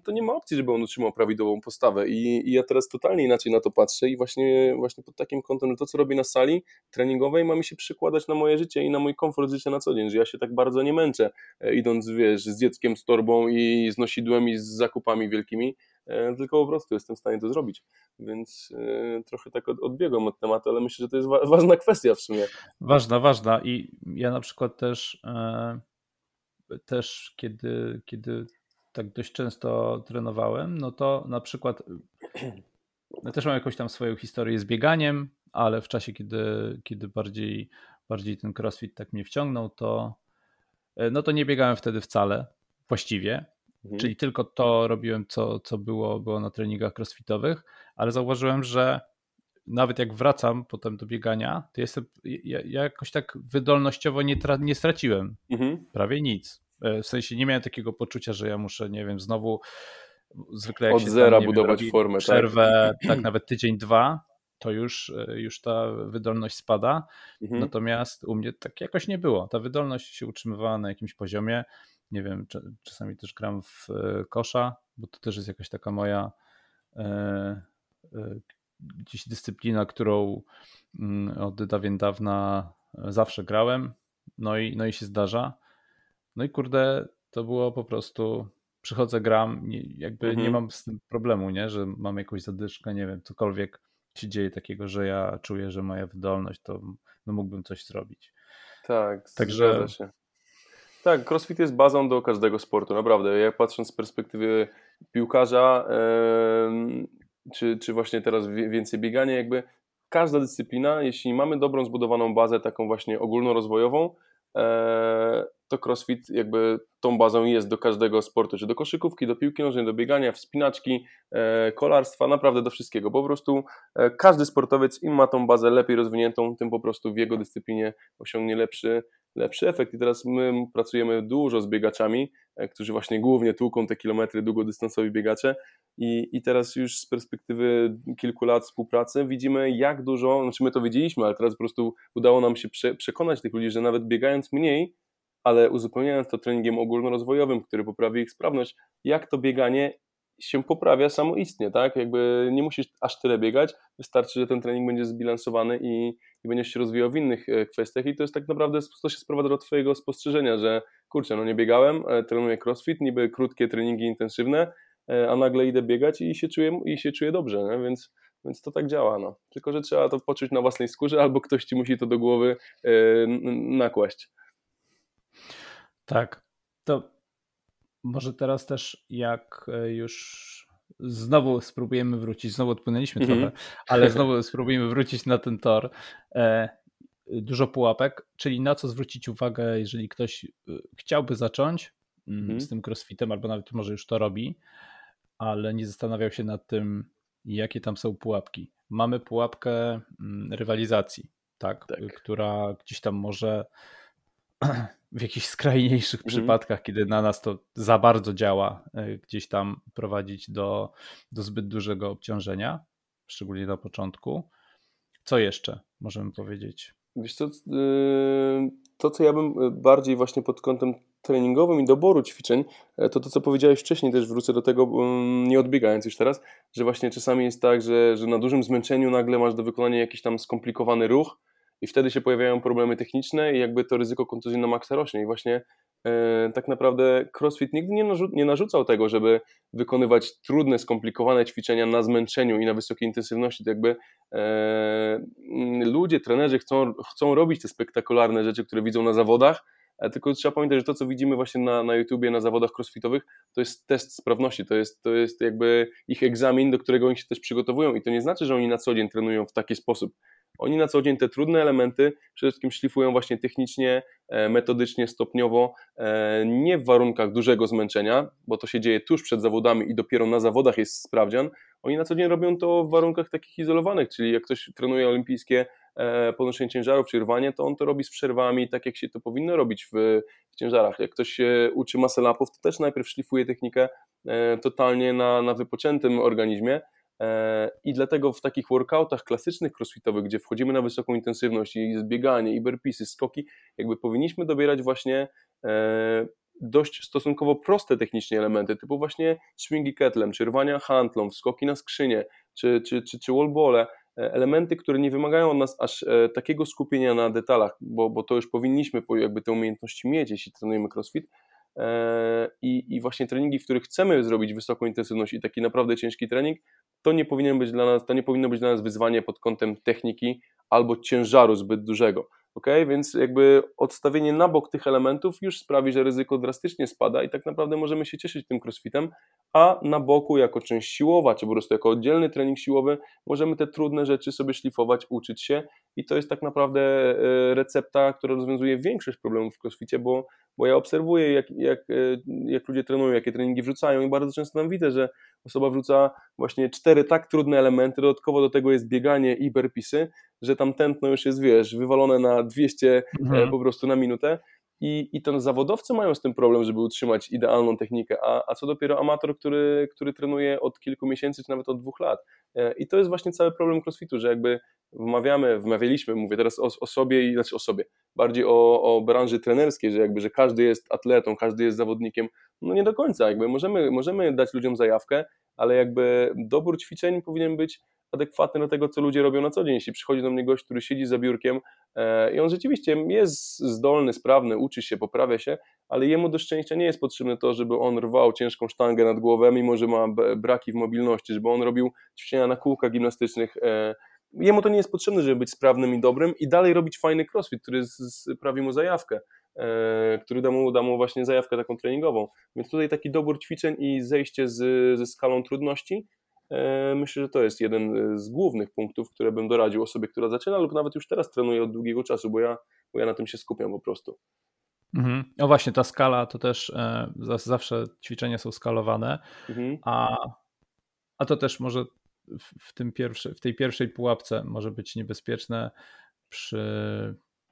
to nie ma opcji, żeby on utrzymał prawidłową postawę. I, I, ja teraz totalnie inaczej na to patrzę i właśnie, właśnie pod takim kątem, to co robię na sali treningowej ma mi się przykładać na moje życie i na mój komfort życia na co dzień, że ja się tak bardzo nie męczę, e, idąc, wiesz, z dzieckiem, z torbą i z nosidłem i z zakupami wielkimi, e, tylko po prostu jestem w stanie to zrobić. Więc e, trochę tak odbiegam od tematu, ale myślę, że to jest ważna kwestia w sumie. Ważna, ważna i ja na przykład też też kiedy, kiedy tak dość często trenowałem, no to na przykład (clears throat) ja też mam jakąś tam swoją historię z bieganiem, ale w czasie, kiedy, kiedy bardziej, bardziej ten crossfit tak mnie wciągnął, to no to nie biegałem wtedy wcale właściwie, mhm. czyli tylko to robiłem, co, co było, było na treningach crossfitowych, ale zauważyłem, że nawet jak wracam potem do biegania, to jestem, ja, ja jakoś tak wydolnościowo nie, tra, nie straciłem mhm. prawie nic. E, w sensie nie miałem takiego poczucia, że ja muszę, nie wiem, znowu zwykle jak od się zera tam, budować wiem, formę, tak. przerwę, tak? (clears throat) tak nawet tydzień, dwa, to już, e, już ta wydolność spada. Mhm. Natomiast u mnie tak jakoś nie było. Ta wydolność się utrzymywała na jakimś poziomie. Nie wiem, czasami też gram w e, kosza, bo to też jest jakaś taka moja e, gdzieś dyscyplina, którą mm, od dawien dawna zawsze grałem. No i, no i się zdarza. No i kurde, to było po prostu przychodzę, gram, jakby mhm. nie mam z tym problemu, nie? że mam jakąś zadyszkę, nie wiem, cokolwiek się dzieje takiego, że ja czuję, że moja wydolność, to no mógłbym coś zrobić. Tak, Także... się. Tak, crossfit jest bazą do każdego sportu, naprawdę. Jak patrząc z perspektywy piłkarza, yy, czy, czy właśnie teraz więcej biegania, jakby każda dyscyplina, jeśli mamy dobrą zbudowaną bazę, taką właśnie ogólnorozwojową, E, to crossfit jakby tą bazą jest do każdego sportu, czy do koszykówki, do piłki nożnej, do biegania, wspinaczki, e, kolarstwa, naprawdę do wszystkiego. Po prostu e, każdy sportowiec im ma tą bazę lepiej rozwiniętą, tym po prostu w jego dyscyplinie osiągnie lepszy, lepszy efekt. I teraz my pracujemy dużo z biegaczami, którzy właśnie głównie tłuką te kilometry, długodystansowi biegacze i, I teraz już z perspektywy kilku lat współpracy widzimy, jak dużo, znaczy my to wiedzieliśmy, ale teraz po prostu udało nam się prze, przekonać tych ludzi, że nawet biegając mniej, ale uzupełniając to treningiem ogólnorozwojowym, który poprawi ich sprawność, jak to bieganie się poprawia samoistnie, tak? Jakby nie musisz aż tyle biegać, wystarczy, że ten trening będzie zbilansowany i, i będziesz się rozwijał w innych e, kwestiach i to jest tak naprawdę, to się sprowadza do twojego spostrzeżenia, że kurczę, no nie biegałem, e, trenuję crossfit, niby krótkie treningi intensywne, E, a nagle idę biegać i się czuję, i się czuję dobrze, nie? Więc, więc to tak działa. No. Tylko, że trzeba to poczuć na własnej skórze, albo ktoś ci musi to do głowy yy, nakłaść. Tak. To może teraz też jak e, już znowu spróbujemy wrócić, znowu odpłynęliśmy mm -hmm. trochę, ale znowu (laughs) spróbujemy wrócić na ten tor. Dużo pułapek, czyli na co zwrócić uwagę, jeżeli ktoś chciałby zacząć mm -hmm. z tym crossfitem, albo nawet może już to robi, ale nie zastanawiał się nad tym, jakie tam są pułapki. Mamy pułapkę mm, rywalizacji, tak, tak. która gdzieś tam może w jakichś skrajniejszych mhm. przypadkach, kiedy na nas to za bardzo działa, e, gdzieś tam prowadzić do, do zbyt dużego obciążenia, szczególnie na początku. Co jeszcze możemy powiedzieć? Wiesz co, y, to co ja bym bardziej właśnie pod kątem treningowym i doboru ćwiczeń, e, to to, co powiedziałeś wcześniej, też wrócę do tego, mm, nie odbiegając już teraz, że właśnie czasami jest tak, że, że na dużym zmęczeniu nagle masz do wykonania jakiś tam skomplikowany ruch i wtedy się pojawiają problemy techniczne i jakby to ryzyko kontuzji na maksa rośnie i właśnie e, tak naprawdę CrossFit nigdy nie, narzu nie narzucał tego, żeby wykonywać trudne, skomplikowane ćwiczenia na zmęczeniu i na wysokiej intensywności. To jakby e, ludzie, trenerzy chcą, chcą robić te spektakularne rzeczy, które widzą na zawodach, E, tylko trzeba pamiętać, że to, co widzimy właśnie na, na YouTubie, na zawodach crossfitowych, to jest test sprawności, to jest, to jest jakby ich egzamin, do którego oni się też przygotowują i to nie znaczy, że oni na co dzień trenują w taki sposób. Oni na co dzień te trudne elementy przede wszystkim szlifują właśnie technicznie, e, metodycznie, stopniowo, e, nie w warunkach dużego zmęczenia, bo to się dzieje tuż przed zawodami i dopiero na zawodach jest sprawdzian. Oni na co dzień robią to w warunkach takich izolowanych, czyli jak ktoś trenuje olimpijskie E, podnoszenie ciężarów czy rwanie, to on to robi z przerwami, tak jak się to powinno robić w, w ciężarach. Jak ktoś się uczy muscle to też najpierw szlifuje technikę totalnie na, na wypoczętym organizmie, i dlatego w takich workoutach klasycznych crossfitowych, gdzie wchodzimy na wysoką intensywność i zbieganie, i burpeesy, skoki, jakby powinniśmy dobierać właśnie dość stosunkowo proste technicznie elementy, typu właśnie swingi ketlem, czy rwania handlą, skoki na skrzynię, czy, czy, czy, czy wallbole, E, elementy, które nie wymagają od nas aż e, takiego skupienia na detalach, bo, bo to już powinniśmy jakby te umiejętności mieć, jeśli trenujemy crossfit. E, I, I właśnie treningi, w których chcemy zrobić wysoką intensywność i taki naprawdę ciężki trening, to nie powinien być dla nas, to nie powinno być dla nas wyzwanie pod kątem techniki albo ciężaru zbyt dużego. Ok, więc jakby odstawienie na bok tych elementów już sprawi, że ryzyko drastycznie spada i tak naprawdę możemy się cieszyć tym crossfitem, a na boku jako część siłowa, czy po prostu jako oddzielny trening siłowy, możemy te trudne rzeczy sobie szlifować, uczyć się i to jest tak naprawdę e, recepta, która rozwiązuje większość problemów w crossficie, bo, bo ja obserwuję jak, jak, e, jak ludzie trenują, jakie treningi wrzucają i bardzo często tam widzę, że osoba wrzuca właśnie cztery tak trudne elementy, dodatkowo do tego jest bieganie i burpeesy, że tam tętno już jest, wiesz, wywalone na 200 e, mhm. po prostu na minutę i, i ten zawodowcy mają z tym problem, żeby utrzymać idealną technikę, a, a co dopiero amator, który, który trenuje od kilku miesięcy, czy nawet od dwóch lat. E, I to jest właśnie cały problem crossfitu, że jakby wmawiamy, wmawialiśmy, mówię teraz o, o sobie i znaczy o sobie, bardziej o, o branży trenerskiej, że jakby, że każdy jest atletą, każdy jest zawodnikiem, no nie do końca, jakby możemy, możemy dać ludziom zajawkę, ale jakby dobór ćwiczeń powinien być adekwatny do tego, co ludzie robią na co dzień. Jeśli przychodzi do mnie gość, który siedzi za biurkiem e, i on rzeczywiście jest zdolny, sprawny, uczy się, poprawia się, ale jemu do szczęścia nie jest potrzebne to, żeby on rwał ciężką sztangę nad głowę, mimo że ma braki w mobilności, żeby on robił ćwiczenia na kółkach gimnastycznych. E, jemu to nie jest potrzebne, żeby być sprawnym i dobrym i dalej robić fajny crossfit, który sprawi mu zajawkę e, który da mu, da mu właśnie zajawkę taką treningową. Więc tutaj taki dobór ćwiczeń i zejście z, ze skalą trudności myślę, że to jest jeden e, z głównych punktów, które bym doradził osobie, która zaczyna lub nawet już teraz trenuje od długiego czasu, bo ja, bo ja na tym się skupiam po prostu. Mhm. No właśnie, ta skala to też e, zawsze ćwiczenia są skalowane, mhm. a, a to też może w, tym pierwszy, w tej pierwszej pułapce może być niebezpieczne przy,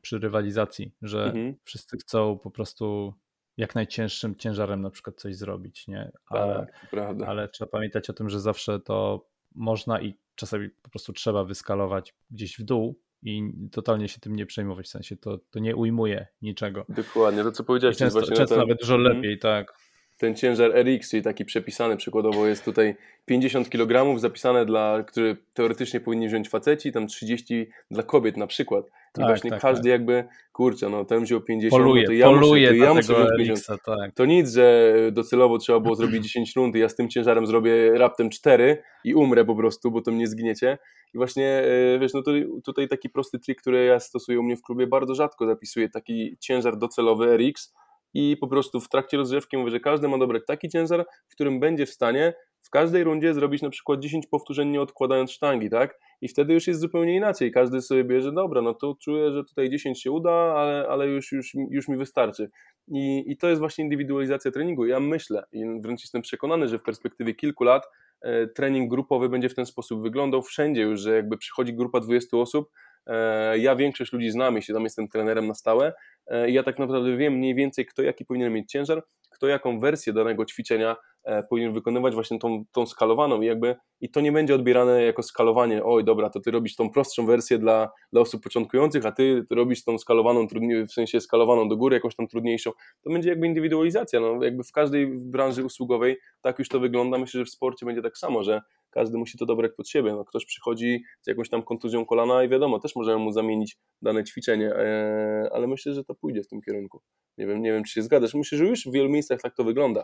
przy rywalizacji, że mhm. wszyscy chcą po prostu jak najcięższym ciężarem na przykład coś zrobić, nie? Ale, tak, ale trzeba pamiętać o tym, że zawsze to można i czasami po prostu trzeba wyskalować gdzieś w dół i totalnie się tym nie przejmować, w sensie to, to nie ujmuje niczego. Dokładnie, to co powiedziałeś. często, właśnie często ten... nawet dużo mhm. lepiej, tak ten ciężar RX, czyli taki przepisany przykładowo jest tutaj 50 kg zapisane dla, które teoretycznie powinni wziąć faceci, tam 30 dla kobiet na przykład. I tak, właśnie tak, każdy tak. jakby, kurczę, no ten wziął 50, poluje, no to ja poluje muszę, to ja muszę wziąć 50. Tak. To nic, że docelowo trzeba było (clears throat) zrobić 10 rund i ja z tym ciężarem zrobię raptem 4 i umrę po prostu, bo to mnie zgniecie. I właśnie, e, wiesz, no to tutaj taki prosty trik, który ja stosuję u mnie w klubie, bardzo rzadko zapisuję taki ciężar docelowy RX, i po prostu w trakcie rozgrzewki mówię, że każdy ma dobrać taki ciężar, w którym będzie w stanie w każdej rundzie zrobić na przykład 10 powtórzeń nie odkładając sztangi, tak? I wtedy już jest zupełnie inaczej. Każdy sobie bierze, dobra, no to czuję, że tutaj 10 się uda, ale, ale już, już, już mi wystarczy. I, I to jest właśnie indywidualizacja treningu. Ja myślę i wręcz jestem przekonany, że w perspektywie kilku lat e, trening grupowy będzie w ten sposób wyglądał wszędzie już, że jakby przychodzi grupa 20 osób, e, ja większość ludzi znam, jeśli tam jestem trenerem na stałe, E, ja tak naprawdę wiem mniej więcej, kto jaki powinien mieć ciężar, kto jaką wersję danego ćwiczenia e, powinien wykonywać właśnie tą, tą skalowaną. I jakby i to nie będzie odbierane jako skalowanie, oj dobra, to ty robisz tą prostszą wersję dla, dla osób początkujących, a ty robisz tą skalowaną, w sensie skalowaną do góry, jakąś tam trudniejszą, to będzie jakby indywidualizacja, no jakby w każdej branży usługowej tak już to wygląda, myślę, że w sporcie będzie tak samo, że każdy musi to dobrać pod siebie. No, ktoś przychodzi z jakąś tam kontuzją kolana i wiadomo, też możemy mu zamienić dane ćwiczenie, e, ale myślę, że to pójdzie w tym kierunku. Nie wiem, nie wiem czy się zgadzasz. Myślę, że już w wielu miejscach tak to wygląda.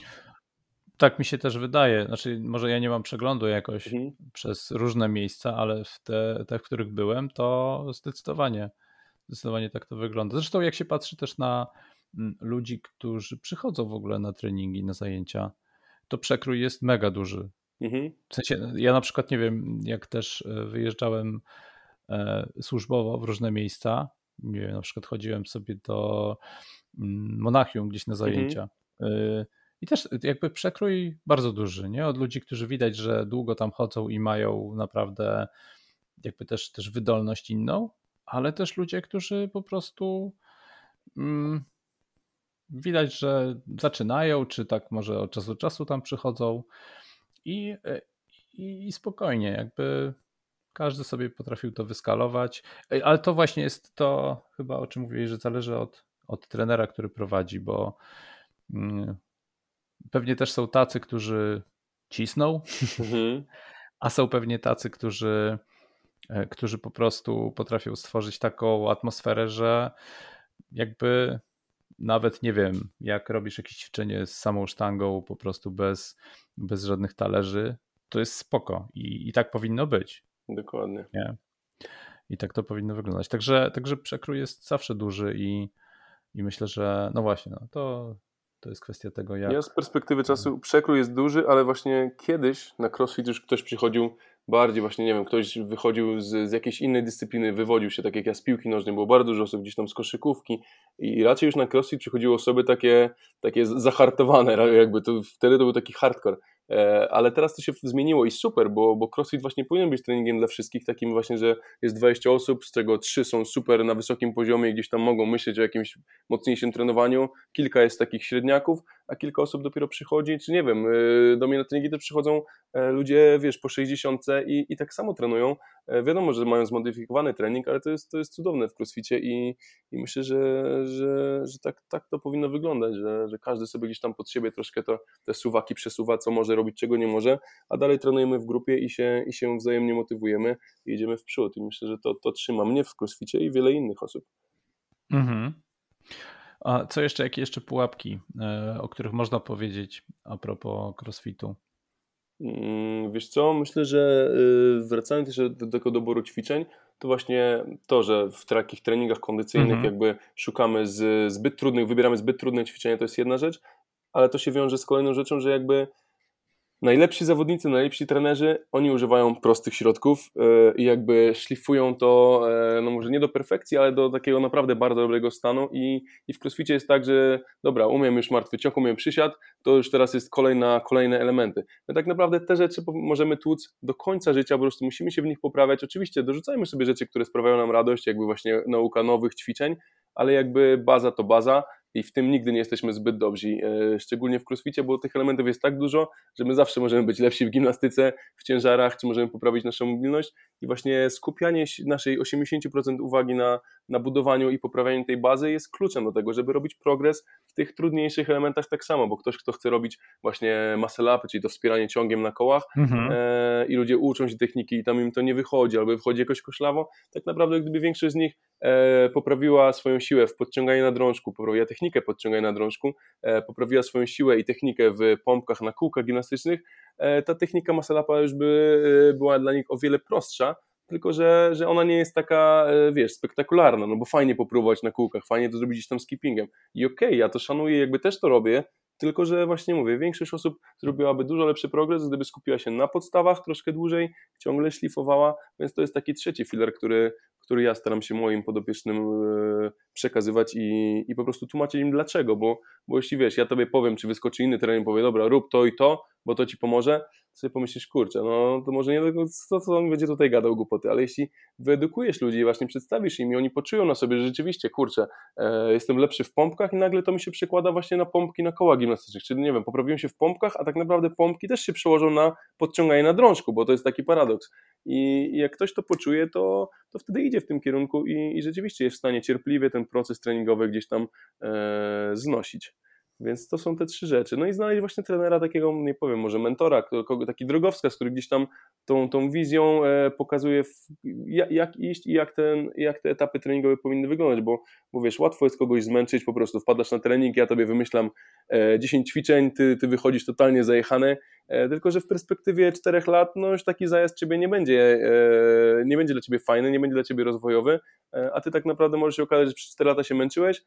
Tak mi się też wydaje. Znaczy, może ja nie mam przeglądu jakoś mhm. przez różne miejsca, ale w te, te, w których byłem, to zdecydowanie, zdecydowanie tak to wygląda. Zresztą jak się patrzy też na mm, ludzi, którzy przychodzą w ogóle na treningi, na zajęcia, to przekrój jest mega duży. Mhm. W sensie, ja na przykład nie wiem, jak też e, wyjeżdżałem e, służbowo w różne miejsca, nie wiem, na przykład chodziłem sobie do mm, Monachium gdzieś na mhm. zajęcia. Mhm. I też jakby przekrój bardzo duży, nie? Od ludzi, którzy widać, że długo tam chodzą i mają naprawdę jakby też, też wydolność inną, ale też ludzie, którzy po prostu mm, widać, że zaczynają, czy tak może od czasu do czasu tam przychodzą i, i, i spokojnie, jakby każdy sobie potrafił to wyskalować, ale to właśnie jest to chyba o czym mówiłeś, że zależy od, od trenera, który prowadzi, bo mm, pewnie też są tacy, którzy cisną, mhm. a są pewnie tacy, którzy, e, którzy po prostu potrafią stworzyć taką atmosferę, że jakby nawet nie wiem, jak robisz jakieś ćwiczenie z samą sztangą, po prostu bez, bez żadnych talerzy, to jest spoko i, i tak powinno być. Dokładnie. Nie? I tak to powinno wyglądać. Także, także przekrój jest zawsze duży i, i myślę, że no właśnie, no to, to jest kwestia tego, jak. Ja z perspektywy czasu przekrój jest duży, ale właśnie kiedyś na CrossFit już ktoś przychodził bardziej właśnie, nie wiem, ktoś wychodził z, z jakiejś innej dyscypliny, wywodził się, tak jak ja z piłki nożnej, było bardzo dużo osób gdzieś tam z koszykówki i raczej już na crossfit przychodziły osoby takie, takie zahartowane, jakby to, wtedy to był taki hardcore. E, ale teraz to się zmieniło i super, bo, bo crossfit właśnie powinien być treningiem dla wszystkich, takim właśnie, że jest 20 osób, z czego 3 są super na wysokim poziomie, gdzieś tam mogą myśleć o jakimś mocniejszym trenowaniu, kilka jest takich średniaków, a kilka osób dopiero przychodzi, czy nie wiem, e, do mnie na treningi też przychodzą e, ludzie, wiesz, po 60 i, i tak samo trenują. Wiadomo, że mają zmodyfikowany trening, ale to jest, to jest cudowne w crossficie i, i myślę, że, że, że tak, tak to powinno wyglądać, że, że każdy sobie gdzieś tam pod siebie troszkę to, te suwaki przesuwa, co może robić, czego nie może, a dalej trenujemy w grupie i się, i się wzajemnie motywujemy i jedziemy w przód. I myślę, że to, to trzyma mnie w crossficie i wiele innych osób. Mhm. A co jeszcze, jakie jeszcze pułapki, e, o których można powiedzieć a propos crossfitu? Mm, wiesz co, myślę, że y, wracając jeszcze do tego doboru ćwiczeń, to właśnie to, że w takich treningach kondycyjnych mhm. jakby szukamy z zbyt trudnych, wybieramy zbyt trudne ćwiczenia, to jest jedna rzecz, ale to się wiąże z kolejną rzeczą, że jakby najlepsi zawodnicy, najlepsi trenerzy, oni używają prostych środków e, i jakby szlifują to, e, no może nie do perfekcji, ale do takiego naprawdę bardzo dobrego stanu i, i w crossficie jest tak, że dobra, umiem już martwy ciąg, umiem przysiad, to już teraz jest kolejna, kolejne elementy. My tak naprawdę te rzeczy możemy tłuc do końca życia, po prostu musimy się w nich poprawiać. Oczywiście dorzucajmy sobie rzeczy, które sprawiają nam radość, jakby właśnie nauka nowych ćwiczeń, ale jakby baza to baza i w tym nigdy nie jesteśmy zbyt dobrzy, e, szczególnie w crossficie, bo tych elementów jest tak dużo, że my zawsze możemy być lepsi w gimnastyce, w ciężarach, czy możemy poprawić naszą mobilność i właśnie skupianie naszej 80% uwagi na, na budowaniu i poprawianiu tej bazy jest kluczem do tego, żeby robić progres w tych trudniejszych elementach tak samo, bo ktoś, kto chce robić właśnie muscle up, czyli to wspieranie ciągiem na kołach mhm. e, i ludzie uczą się techniki i tam im to nie wychodzi, albo wychodzi jakoś koszlawo, tak naprawdę gdyby większość z nich e, poprawiła swoją siłę w podciąganiu na drążku, poprawiła technikę podciągania na drążku, e, poprawiła swoją siłę i technikę w pompkach na kółkach gimnastycznych, e, ta technika muscle upa już by e, była dla nich o wiele prostsza, tylko że, że ona nie jest taka, wiesz, spektakularna, no bo fajnie popróbować na kółkach, fajnie to zrobić tam skippingiem. I okej, okay, ja to szanuję, jakby też to robię, tylko że właśnie mówię, większość osób zrobiłaby dużo lepszy progres, gdyby skupiła się na podstawach troszkę dłużej, ciągle szlifowała, więc to jest taki trzeci filar, który, który ja staram się moim podopiecznym e, przekazywać i, i po prostu tłumaczyć im dlaczego, bo, bo jeśli wiesz, ja tobie powiem, czy wyskoczy inny trener powie, dobra, rób to i to, bo to ci pomoże, sobie pomyślisz, kurczę, no to może nie tylko co, co on będzie tutaj gadał głupoty, ale jeśli wyedukujesz ludzi i właśnie przedstawisz im i oni poczują na sobie, że rzeczywiście, kurczę, e, jestem lepszy w pompkach i nagle to mi się przekłada właśnie na pompki na koła gimnastycznych, czyli nie wiem, poprawiłem się w pompkach, a tak naprawdę pompki też się przełożą na podciąganie na drążku, bo to jest taki paradoks. I, i jak ktoś to poczuje, to, to wtedy idzie w tym kierunku i, i rzeczywiście jest w stanie cierpliwie ten proces treningowy gdzieś tam e, znosić. Więc to są te trzy rzeczy. No i znaleźć właśnie trenera takiego, nie powiem, może mentora, kogo, taki drogowskaz, który gdzieś tam tą, tą wizją e, pokazuje, jak, jak, iść i jak, ten, jak te etapy treningowe powinny wyglądać, bo, bo wiesz, łatwo jest kogoś zmęczyć, po prostu wpadasz na trening, ja tobie wymyślam e, 10 ćwiczeń, ty, ty wychodzisz totalnie zajechany, e, tylko że w perspektywie 4 lat, no już taki zajazd ciebie nie będzie, e, nie będzie dla ciebie fajny, nie będzie dla ciebie rozwojowy, e, a ty tak naprawdę możesz się okazać, że przez 4 lata się męczyłeś,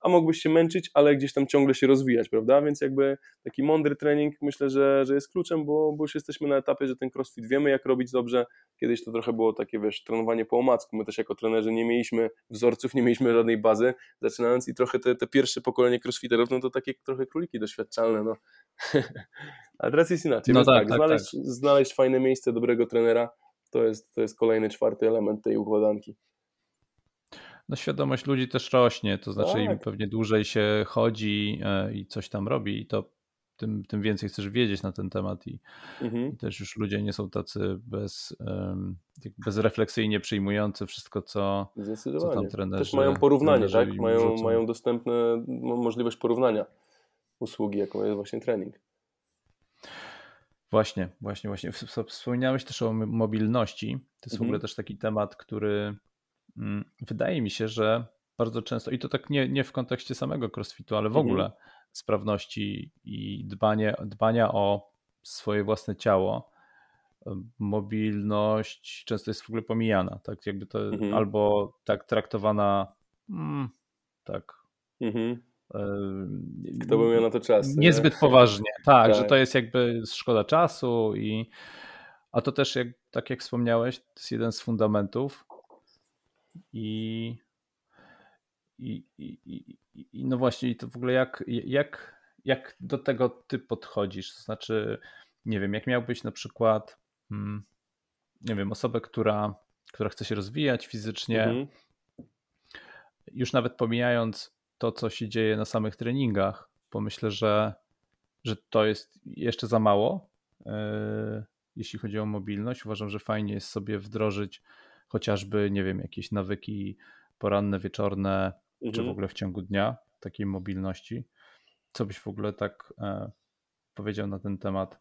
a mógłbyś się męczyć, ale gdzieś tam ciągle się rozwijać, prawda? Więc jakby taki mądry trening myślę, że, że jest kluczem, bo, bo już jesteśmy na etapie, że ten crossfit wiemy jak robić dobrze. Kiedyś to trochę było takie, wiesz, trenowanie po omacku. My też jako trenerzy nie mieliśmy wzorców, nie mieliśmy żadnej bazy, zaczynając i trochę te, te pierwsze pokolenie crossfiterów, no to takie trochę króliki doświadczalne, no. (laughs) a teraz jest inaczej. No tak, tak, tak, znaleźć, tak. znaleźć fajne miejsce, dobrego trenera, to jest, to jest kolejny, czwarty element tej układanki no świadomość ludzi też rośnie, to znaczy tak. im pewnie dłużej się chodzi e, i coś tam robi, to tym, tym więcej chcesz wiedzieć na ten temat i, mhm. i też już ludzie nie są tacy bez, bezrefleksyjnie przyjmujący wszystko, co, co tam trenerzy Też mają porównanie, tak? Mają, mają dostępne możliwość porównania usługi, jaką jest właśnie trening. Właśnie, właśnie, właśnie. Wspomniałeś też o mobilności. To jest mhm. w ogóle też taki temat, który wydaje mi się, że bardzo często, i to tak nie, nie w kontekście samego crossfitu, ale w mhm. ogóle sprawności i dbanie, dbania o swoje własne ciało, mobilność często jest w ogóle pomijana, tak jakby to mhm. albo tak traktowana mm, tak mhm. Kto by miał na to czas? Niezbyt nie? poważnie, tak, (laughs) tak, że to jest jakby szkoda czasu i a to też jak, tak jak wspomniałeś, to jest jeden z fundamentów i, i, i, i no właśnie, to w ogóle jak, jak, jak do tego ty podchodzisz? To znaczy, nie wiem, jak miałbyś na przykład, hmm, nie wiem, osobę, która, która chce się rozwijać fizycznie, mhm. już nawet pomijając to, co się dzieje na samych treningach, bo myślę, że, że to jest jeszcze za mało, yy, jeśli chodzi o mobilność. Uważam, że fajnie jest sobie wdrożyć chociażby, nie wiem, jakieś nawyki poranne, wieczorne, mhm. czy w ogóle w ciągu dnia takiej mobilności. Co byś w ogóle tak e, powiedział na ten temat?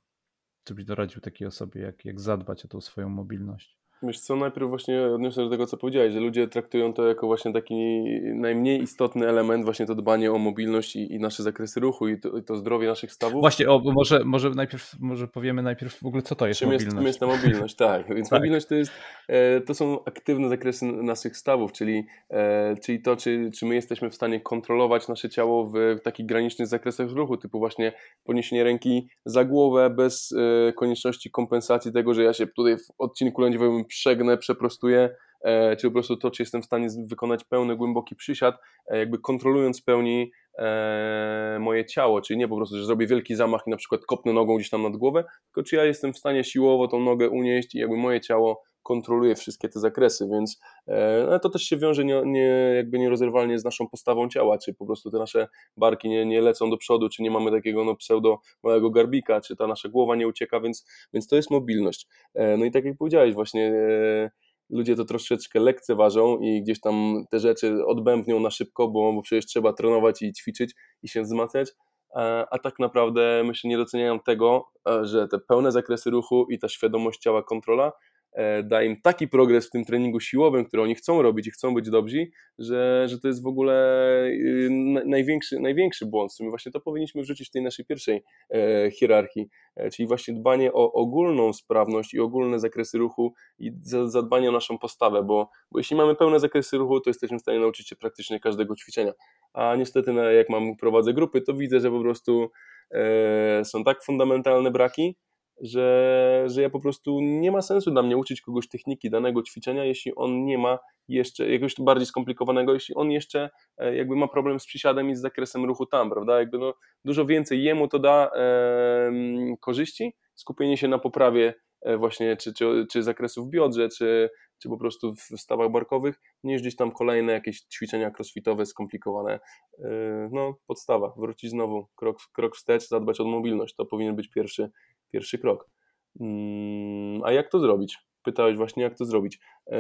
Co byś doradził takiej osobie, jak, jak zadbać o tą swoją mobilność? Wiesz co, najpierw właśnie odniosę do tego, co powiedziałeś, że ludzie traktują to jako właśnie taki najmniej istotny element, właśnie to dbanie o mobilność i, i nasze zakresy ruchu i to, i to, zdrowie naszych stawów. Właśnie, o, może, może najpierw może powiemy najpierw w ogóle, co to jest czym mobilność. Jest, czym jest ta mobilność, (laughs) tak. Więc tak. mobilność to jest, e, to są aktywne zakresy naszych stawów, czyli, e, czyli to, czy, czy my jesteśmy w stanie kontrolować nasze ciało w takich granicznych zakresach ruchu, typu właśnie podniesienie ręki za głowę bez e, konieczności kompensacji tego, że ja się tutaj w odcinku lędźwiowym przegnę, przeprostuję, e, czy po prostu to, czy jestem w stanie wykonać pełny, głęboki przysiad, e, jakby kontrolując w pełni e, moje ciało, czyli nie po prostu, że zrobię wielki zamach i na przykład kopnę nogą gdzieś tam nad głowę, tylko czy ja jestem w stanie siłowo tą nogę unieść i jakby moje ciało kontroluje wszystkie te zakresy, więc no, to też się wiąże nie, nie, jakby nierozerwalnie z naszą postawą ciała, czy po prostu te nasze barki nie, nie lecą do przodu, czy nie mamy takiego no, pseudo małego garbika, czy ta nasza głowa nie ucieka, więc, więc to jest mobilność. No i tak jak powiedziałeś, właśnie ludzie to troszeczkę lekceważą i gdzieś tam te rzeczy odbębnią na szybko, bo, przecież trzeba trenować i ćwiczyć i się wzmacniać, a, a tak naprawdę myślę nie doceniają tego, że te pełne zakresy ruchu i ta świadomość ciała, kontrola E, da im taki progres w tym treningu siłowym, który oni chcą robić i chcą być dobrzy, że, że to jest w ogóle y, największy, największy błąd. My właśnie to powinniśmy wrzucić w tej naszej pierwszej e, hierarchii, e, czyli właśnie dbanie o ogólną sprawność i ogólne zakresy ruchu i zadbanie o naszą postawę, bo, bo jeśli mamy pełne zakresy ruchu, to jesteśmy w stanie nauczyć się praktycznie każdego ćwiczenia. A niestety, jak mam prowadzę grupy, to widzę, że po prostu są tak fundamentalne braki, że, że ja po prostu nie ma sensu dla mnie uczyć kogoś techniki danego ćwiczenia, jeśli on nie ma jeszcze jakiegoś bardziej skomplikowanego, jeśli on jeszcze e, jakby ma problem z przysiadem i z zakresem ruchu tam, prawda? Jakby no, dużo więcej jemu to da e, korzyści, skupienie się na poprawie e, właśnie czy, czy, czy zakresu w biodrze, czy, czy po prostu w stawach barkowych, niż gdzieś tam kolejne jakieś ćwiczenia crossfitowe skomplikowane. E, no, podstawa, wrócić znowu, krok, krok wstecz, zadbać o mobilność, to powinien być pierwszy, pierwszy krok. Mm, a jak to zrobić? Pytałeś właśnie, jak to zrobić. E,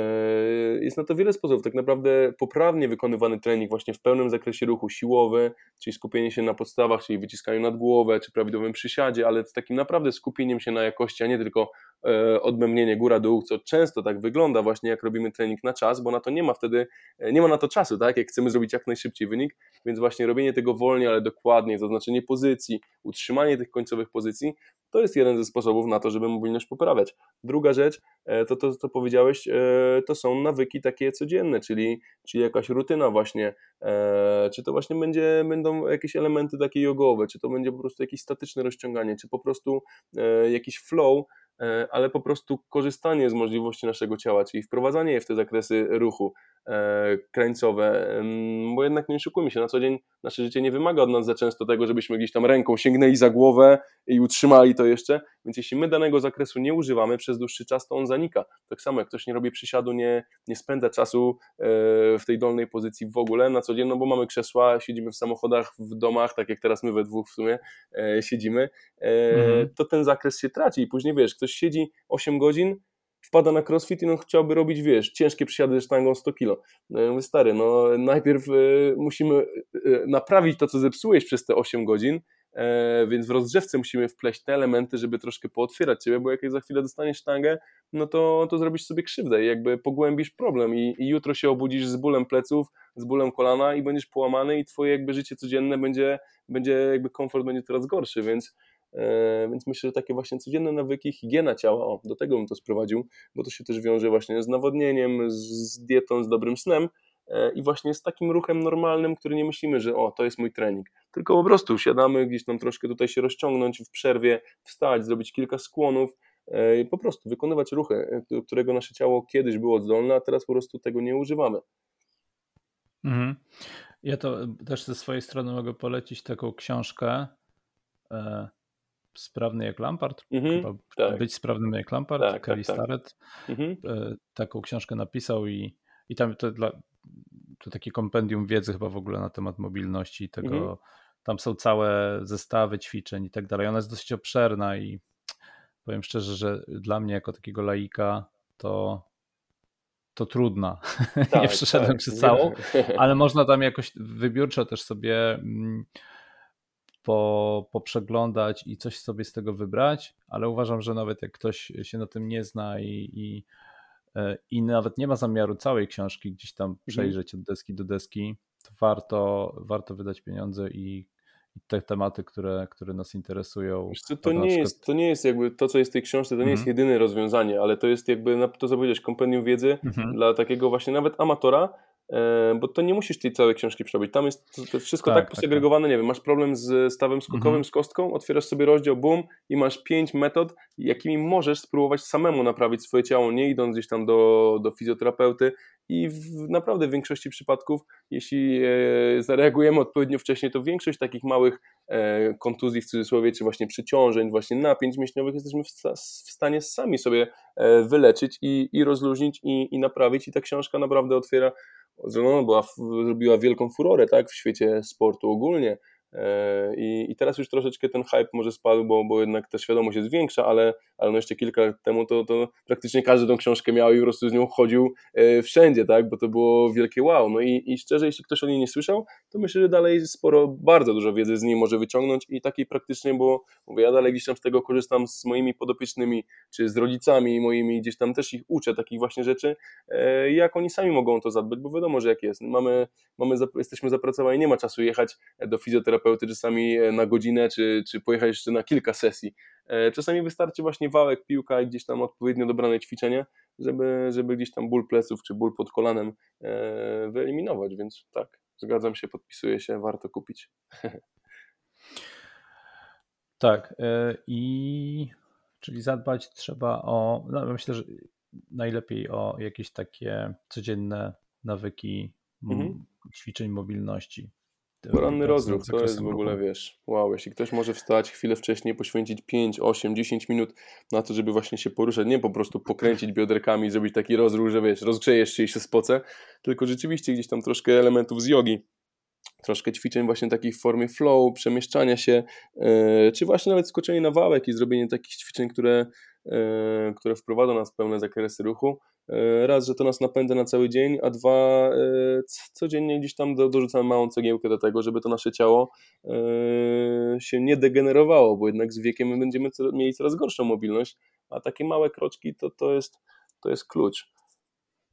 jest na to wiele sposobów. Tak naprawdę poprawnie wykonywany trening właśnie w pełnym zakresie ruchu siłowy, czyli skupienie się na podstawach, czyli wyciskaniu nad głowę, czy prawidłowym przysiadzie, ale z takim naprawdę skupieniem się na jakości, a nie tylko e, odmębnienie góra-dół, co często tak wygląda właśnie jak robimy trening na czas, bo na to nie ma wtedy, e, nie ma na to czasu, tak, jak chcemy zrobić jak najszybciej wynik, więc właśnie robienie tego wolniej, ale dokładnie, zaznaczenie pozycji, utrzymanie tych końcowych pozycji, to jest jeden ze sposobów na to, żeby mobilność poprawiać. Druga rzecz, to to, co powiedziałeś, to są nawyki takie codzienne, czyli, czyli jakaś rutyna właśnie, e, czy to właśnie będzie, będą jakieś elementy takie jogowe, czy to będzie po prostu jakieś statyczne rozciąganie, czy po prostu e, jakiś flow, e, ale po prostu korzystanie z możliwości naszego ciała, czyli wprowadzanie je w te zakresy ruchu, E, krańcowe, bo jednak nie oszukujmy się, na co dzień nasze życie nie wymaga od nas za często tego, żebyśmy gdzieś tam ręką sięgnęli za głowę i utrzymali to jeszcze, więc jeśli my danego zakresu nie używamy przez dłuższy czas, to on zanika. Tak samo jak ktoś nie robi przysiadu, nie, nie spędza czasu e, w tej dolnej pozycji w ogóle na co dzień, no bo mamy krzesła, siedzimy w samochodach, w domach, tak jak teraz my we dwóch w sumie e, siedzimy, mhm. to ten zakres się traci i później wiesz, ktoś siedzi 8 godzin, wpada na crossfit i on chciałby robić, wiesz, ciężkie przysiady ze sztangą 100 kilo. No ja mówię, stary, no najpierw y, musimy y, naprawić to, co zepsułeś przez te 8 godzin, e, więc w rozgrzewce musimy wpleść te elementy, żeby troszkę pootwierać ciebie, bo jak za chwilę dostaniesz sztangę, no to, to zrobisz sobie krzywdę i jakby pogłębisz problem i, i jutro się obudzisz z bólem pleców, z bólem kolana i będziesz połamany i twoje jakby życie codzienne będzie, będzie jakby komfort będzie coraz gorszy, więc E, więc myślę, że takie właśnie codzienne nawyki, higiena ciała, o, do tego bym to sprowadził, bo to się też wiąże właśnie z nawodnieniem, z dietą, z dobrym snem e, i właśnie z takim ruchem normalnym, który nie myślimy, że o, to jest mój trening, tylko po prostu siadamy gdzieś tam troszkę tutaj się rozciągnąć w przerwie, wstać, zrobić kilka skłonów, e, i po prostu wykonywać ruchy, którego nasze ciało kiedyś było zdolne, a teraz po prostu tego nie używamy. Mhm. Ja to też ze swojej strony mogę polecić taką książkę Sprawny jak Lampard, mhm, tak. Być sprawnym jak Lampard, tak, Kelly tak, tak. Starrett mhm. E, taką książkę napisał i, i tam to, dla, to takie kompendium wiedzy chyba w ogóle na temat mobilności i tego, mhm. tam są całe zestawy ćwiczeń i tak dalej. Ona jest dosyć obszerna i powiem szczerze, że dla mnie jako takiego laika to to trudna. (laughs) Tak, nie przeszedłem tak, przez całą, ale można tam jakoś wybiórczo też sobie mm, po, poprzeglądać i coś sobie z tego wybrać, ale uważam, że nawet jak ktoś się na tym nie zna i, i, e, i nawet nie ma zamiaru całej książki gdzieś tam mhm. przejrzeć od deski do deski, to warto, warto wydać pieniądze i te tematy, które, które nas interesują. Co, to, nie przykład... jest, to nie jest jakby to, co jest w tej książce, to nie jest mhm. jedyne rozwiązanie, ale to jest jakby to, co powiedziałeś, kompendium wiedzy mhm. dla takiego właśnie nawet amatora, bo to nie musisz tej całej książki przerobić. Tam jest to, to wszystko tak, tak, tak posegregowane, tak. nie wiem, masz problem z stawem skokowym, mhm. z kostką, otwierasz sobie rozdział, boom i masz pięć metod, jakimi możesz spróbować samemu naprawić swoje ciało, nie idąc gdzieś tam do, do fizjoterapeuty, i w naprawdę w większości przypadków, jeśli e, zareagujemy odpowiednio wcześniej, to większość takich małych e, kontuzji w cudzysłowie, czy właśnie przyciążeń, właśnie napięć mięśniowych jesteśmy w stanie sami sobie e, wyleczyć i, i rozluźnić i, i naprawić i ta książka naprawdę otwiera, była, zrobiła wielką furorę tak, w świecie sportu ogólnie, I, I teraz już troszeczkę ten hype może spadł, bo, bo jednak ta świadomość jest większa, ale, ale no jeszcze kilka lat temu to, to praktycznie każdy tą książkę miał i po prostu z nią chodził e, wszędzie, tak? bo to było wielkie wow. No i, i szczerze, jeśli ktoś o niej nie słyszał, to myślę, że dalej sporo, bardzo dużo wiedzy z niej może wyciągnąć i takiej praktycznie, bo mówię, ja dalej gdzieś tam z tego korzystam z moimi podopiecznymi, czy z rodzicami moimi, gdzieś tam też ich uczę takich właśnie rzeczy, e, jak oni sami mogą to zadbać, bo wiadomo, że jak jest. Mamy, mamy, jesteśmy zapracowani, nie ma czasu jechać do fizjoterapeuty, terapeuty czasami e, na godzinę, czy, czy pojechać jeszcze na kilka sesji. E, czasami wystarczy właśnie wałek, piłka i gdzieś tam odpowiednio dobrane ćwiczenie, żeby, żeby gdzieś tam ból pleców czy ból pod kolanem e, wyeliminować, więc tak, zgadzam się, podpisuję się, warto kupić. (laughs) Tak, i czyli zadbać trzeba o, no myślę, że najlepiej o jakieś takie codzienne nawyki mhm. ćwiczeń mobilności. Poranny rozruch to jest w ogóle, wiesz, wow, jeśli ktoś może wstać chwilę wcześniej, poświęcić 5, 8, 10 minut na to, żeby właśnie się poruszać, nie po prostu pokręcić bioderkami, zrobić taki rozruch, że wiesz, rozgrzejesz się i się spoce, tylko rzeczywiście gdzieś tam troszkę elementów z jogi, troszkę ćwiczeń właśnie takich w formie flow, przemieszczania się, yy, czy właśnie nawet skoczenie na wałek i zrobienie takich ćwiczeń, które, yy, które wprowadzą nas w pełne zakresy ruchu, raz, że to nas napędza na cały dzień, a dwa, e, codziennie gdzieś tam dorzucamy małą cegiełkę do tego, żeby to nasze ciało e, się nie degenerowało, bo jednak z wiekiem my będziemy mieli coraz gorszą mobilność, a takie małe kroczki to, to, jest, to jest klucz.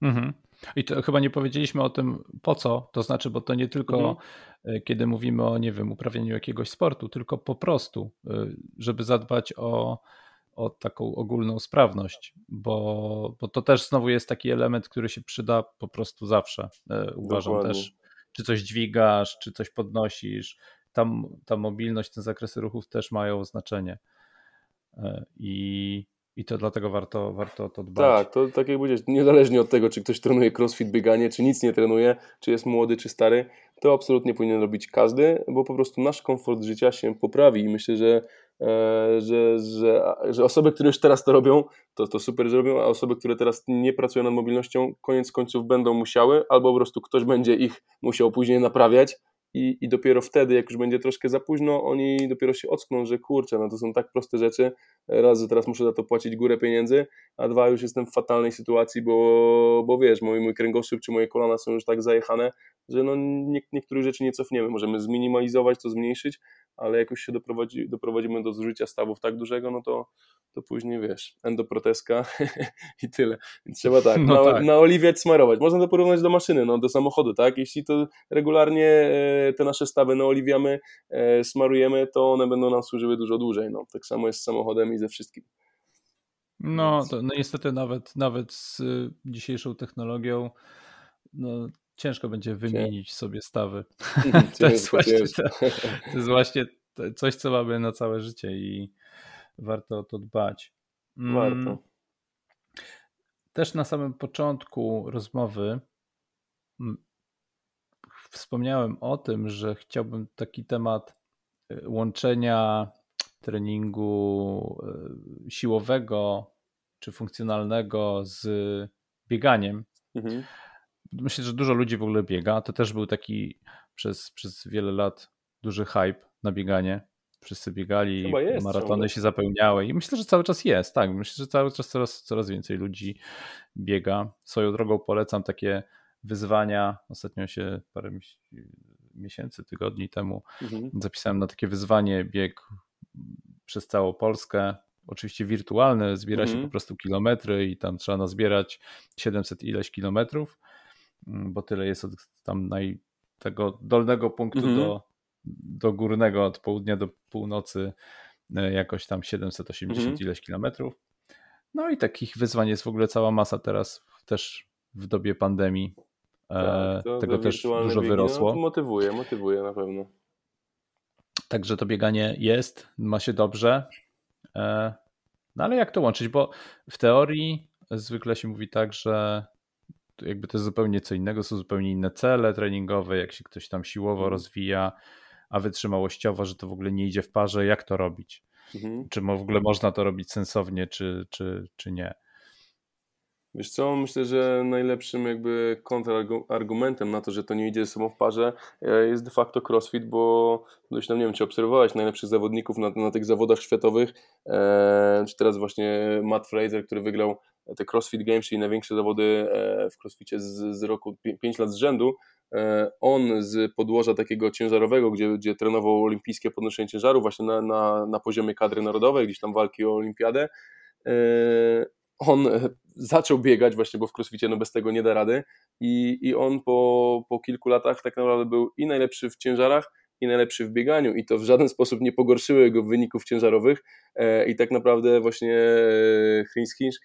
Mhm. I to chyba nie powiedzieliśmy o tym po co, to znaczy, bo to nie tylko mhm. kiedy mówimy o, nie wiem, uprawianiu jakiegoś sportu, tylko po prostu, żeby zadbać o o taką ogólną sprawność, bo, bo to też znowu jest taki element, który się przyda po prostu zawsze. E, uważam Dokładnie. też, czy coś dźwigasz, czy coś podnosisz. Tam ta mobilność, te zakresy ruchów też mają znaczenie. E, I, i to dlatego warto, warto o to dbać. Tak, to tak jak powiedzieć, niezależnie od tego, czy ktoś trenuje crossfit, bieganie, czy nic nie trenuje, czy jest młody, czy stary, to absolutnie powinien robić każdy, bo po prostu nasz komfort życia się poprawi i myślę, że że, że, że osoby, które już teraz to robią, to, to super, że robią, a osoby, które teraz nie pracują nad mobilnością, koniec końców będą musiały, albo po prostu ktoś będzie ich musiał później naprawiać, i, i dopiero wtedy, jak już będzie troszkę za późno, oni dopiero się ockną, że kurczę, no to są tak proste rzeczy, raz, że teraz muszę za to płacić górę pieniędzy, a dwa, już jestem w fatalnej sytuacji, bo, bo wiesz, mój, mój kręgosłup czy moje kolana są już tak zajechane, że no nie, niektórych rzeczy nie cofniemy, możemy zminimalizować, to zmniejszyć, ale jak już się doprowadzi, doprowadzimy do zużycia stawów tak dużego, no to, to później wiesz, endoproteska (laughs) i tyle. Więc trzeba tak, no na, tak. naoliwiać, smarować. Można to porównać do maszyny, no, do samochodu, tak? Jeśli to regularnie e, te nasze stawy naoliwiamy, e, smarujemy, to one będą nam służyły dużo dłużej. No, tak samo jest z samochodem i ze wszystkim. No, to, no niestety nawet, nawet z dzisiejszą technologią no, ciężko będzie wymienić sobie stawy. (laughs) to, jest właśnie, to, to jest właśnie coś, co mamy na całe życie i warto o to dbać. Mm, warto. Też na samym początku rozmowy mm, wspomniałem o tym, że chciałbym taki temat y, łączenia treningu siłowego czy funkcjonalnego z bieganiem. Mhm. Myślę, że dużo ludzi w ogóle biega. To też był taki przez, przez wiele lat duży hype na bieganie. Wszyscy biegali, maratony ciągle. się zapełniały i myślę, że cały czas jest, tak. Myślę, że cały czas coraz, coraz więcej ludzi biega. Swoją drogą polecam takie wyzwania. Ostatnio się parę miesięcy, tygodni temu mhm. zapisałem na takie wyzwanie bieg przez całą Polskę. Oczywiście wirtualne, zbiera mhm. się po prostu kilometry i tam trzeba nazbierać 700 ileś kilometrów, mm, bo tyle jest od tam naj, tego dolnego punktu mhm. do, do górnego, od południa do północy e, jakoś tam 780 mhm. ileś kilometrów. No i takich wyzwań jest w ogóle cała masa teraz, też w dobie pandemii. E, tak, to, tego też dużo biegi, wyrosło. No, motywuje, motywuje na pewno. Także to bieganie jest, ma się dobrze. E, no ale jak to łączyć? Bo w teorii zwykle się mówi tak, że jakby to jest zupełnie co innego, są zupełnie inne cele treningowe, jak się ktoś tam siłowo mhm. rozwija, a wytrzymałościowo, że to w ogóle nie idzie w parze, jak to robić? Mhm. Czy w ogóle można to robić sensownie, czy, czy, czy nie? Wiesz co, myślę, że najlepszym jakby kontrargumentem na to, że to nie idzie ze sobą w parze e, jest de facto crossfit, bo dość tam nie wiem, czy obserwowałeś najlepszych zawodników na, na tych zawodach światowych, e, czy teraz właśnie Matt Fraser, który wygrał te CrossFit Games, czyli największe zawody e, w crossficie z, z roku 5 lat z rzędu, e, on z podłoża takiego ciężarowego, gdzie, gdzie trenował olimpijskie podnoszenie ciężaru właśnie na, na, na poziomie kadry narodowej, gdzieś tam walki o olimpiadę, on zaczął biegać właśnie, bo w crossficie no bez tego nie da rady. I, i on po, po kilku latach tak naprawdę był i najlepszy w ciężarach, i najlepszy w bieganiu. I to w żaden sposób nie pogorszyło jego wyników ciężarowych. E, i tak naprawdę właśnie e,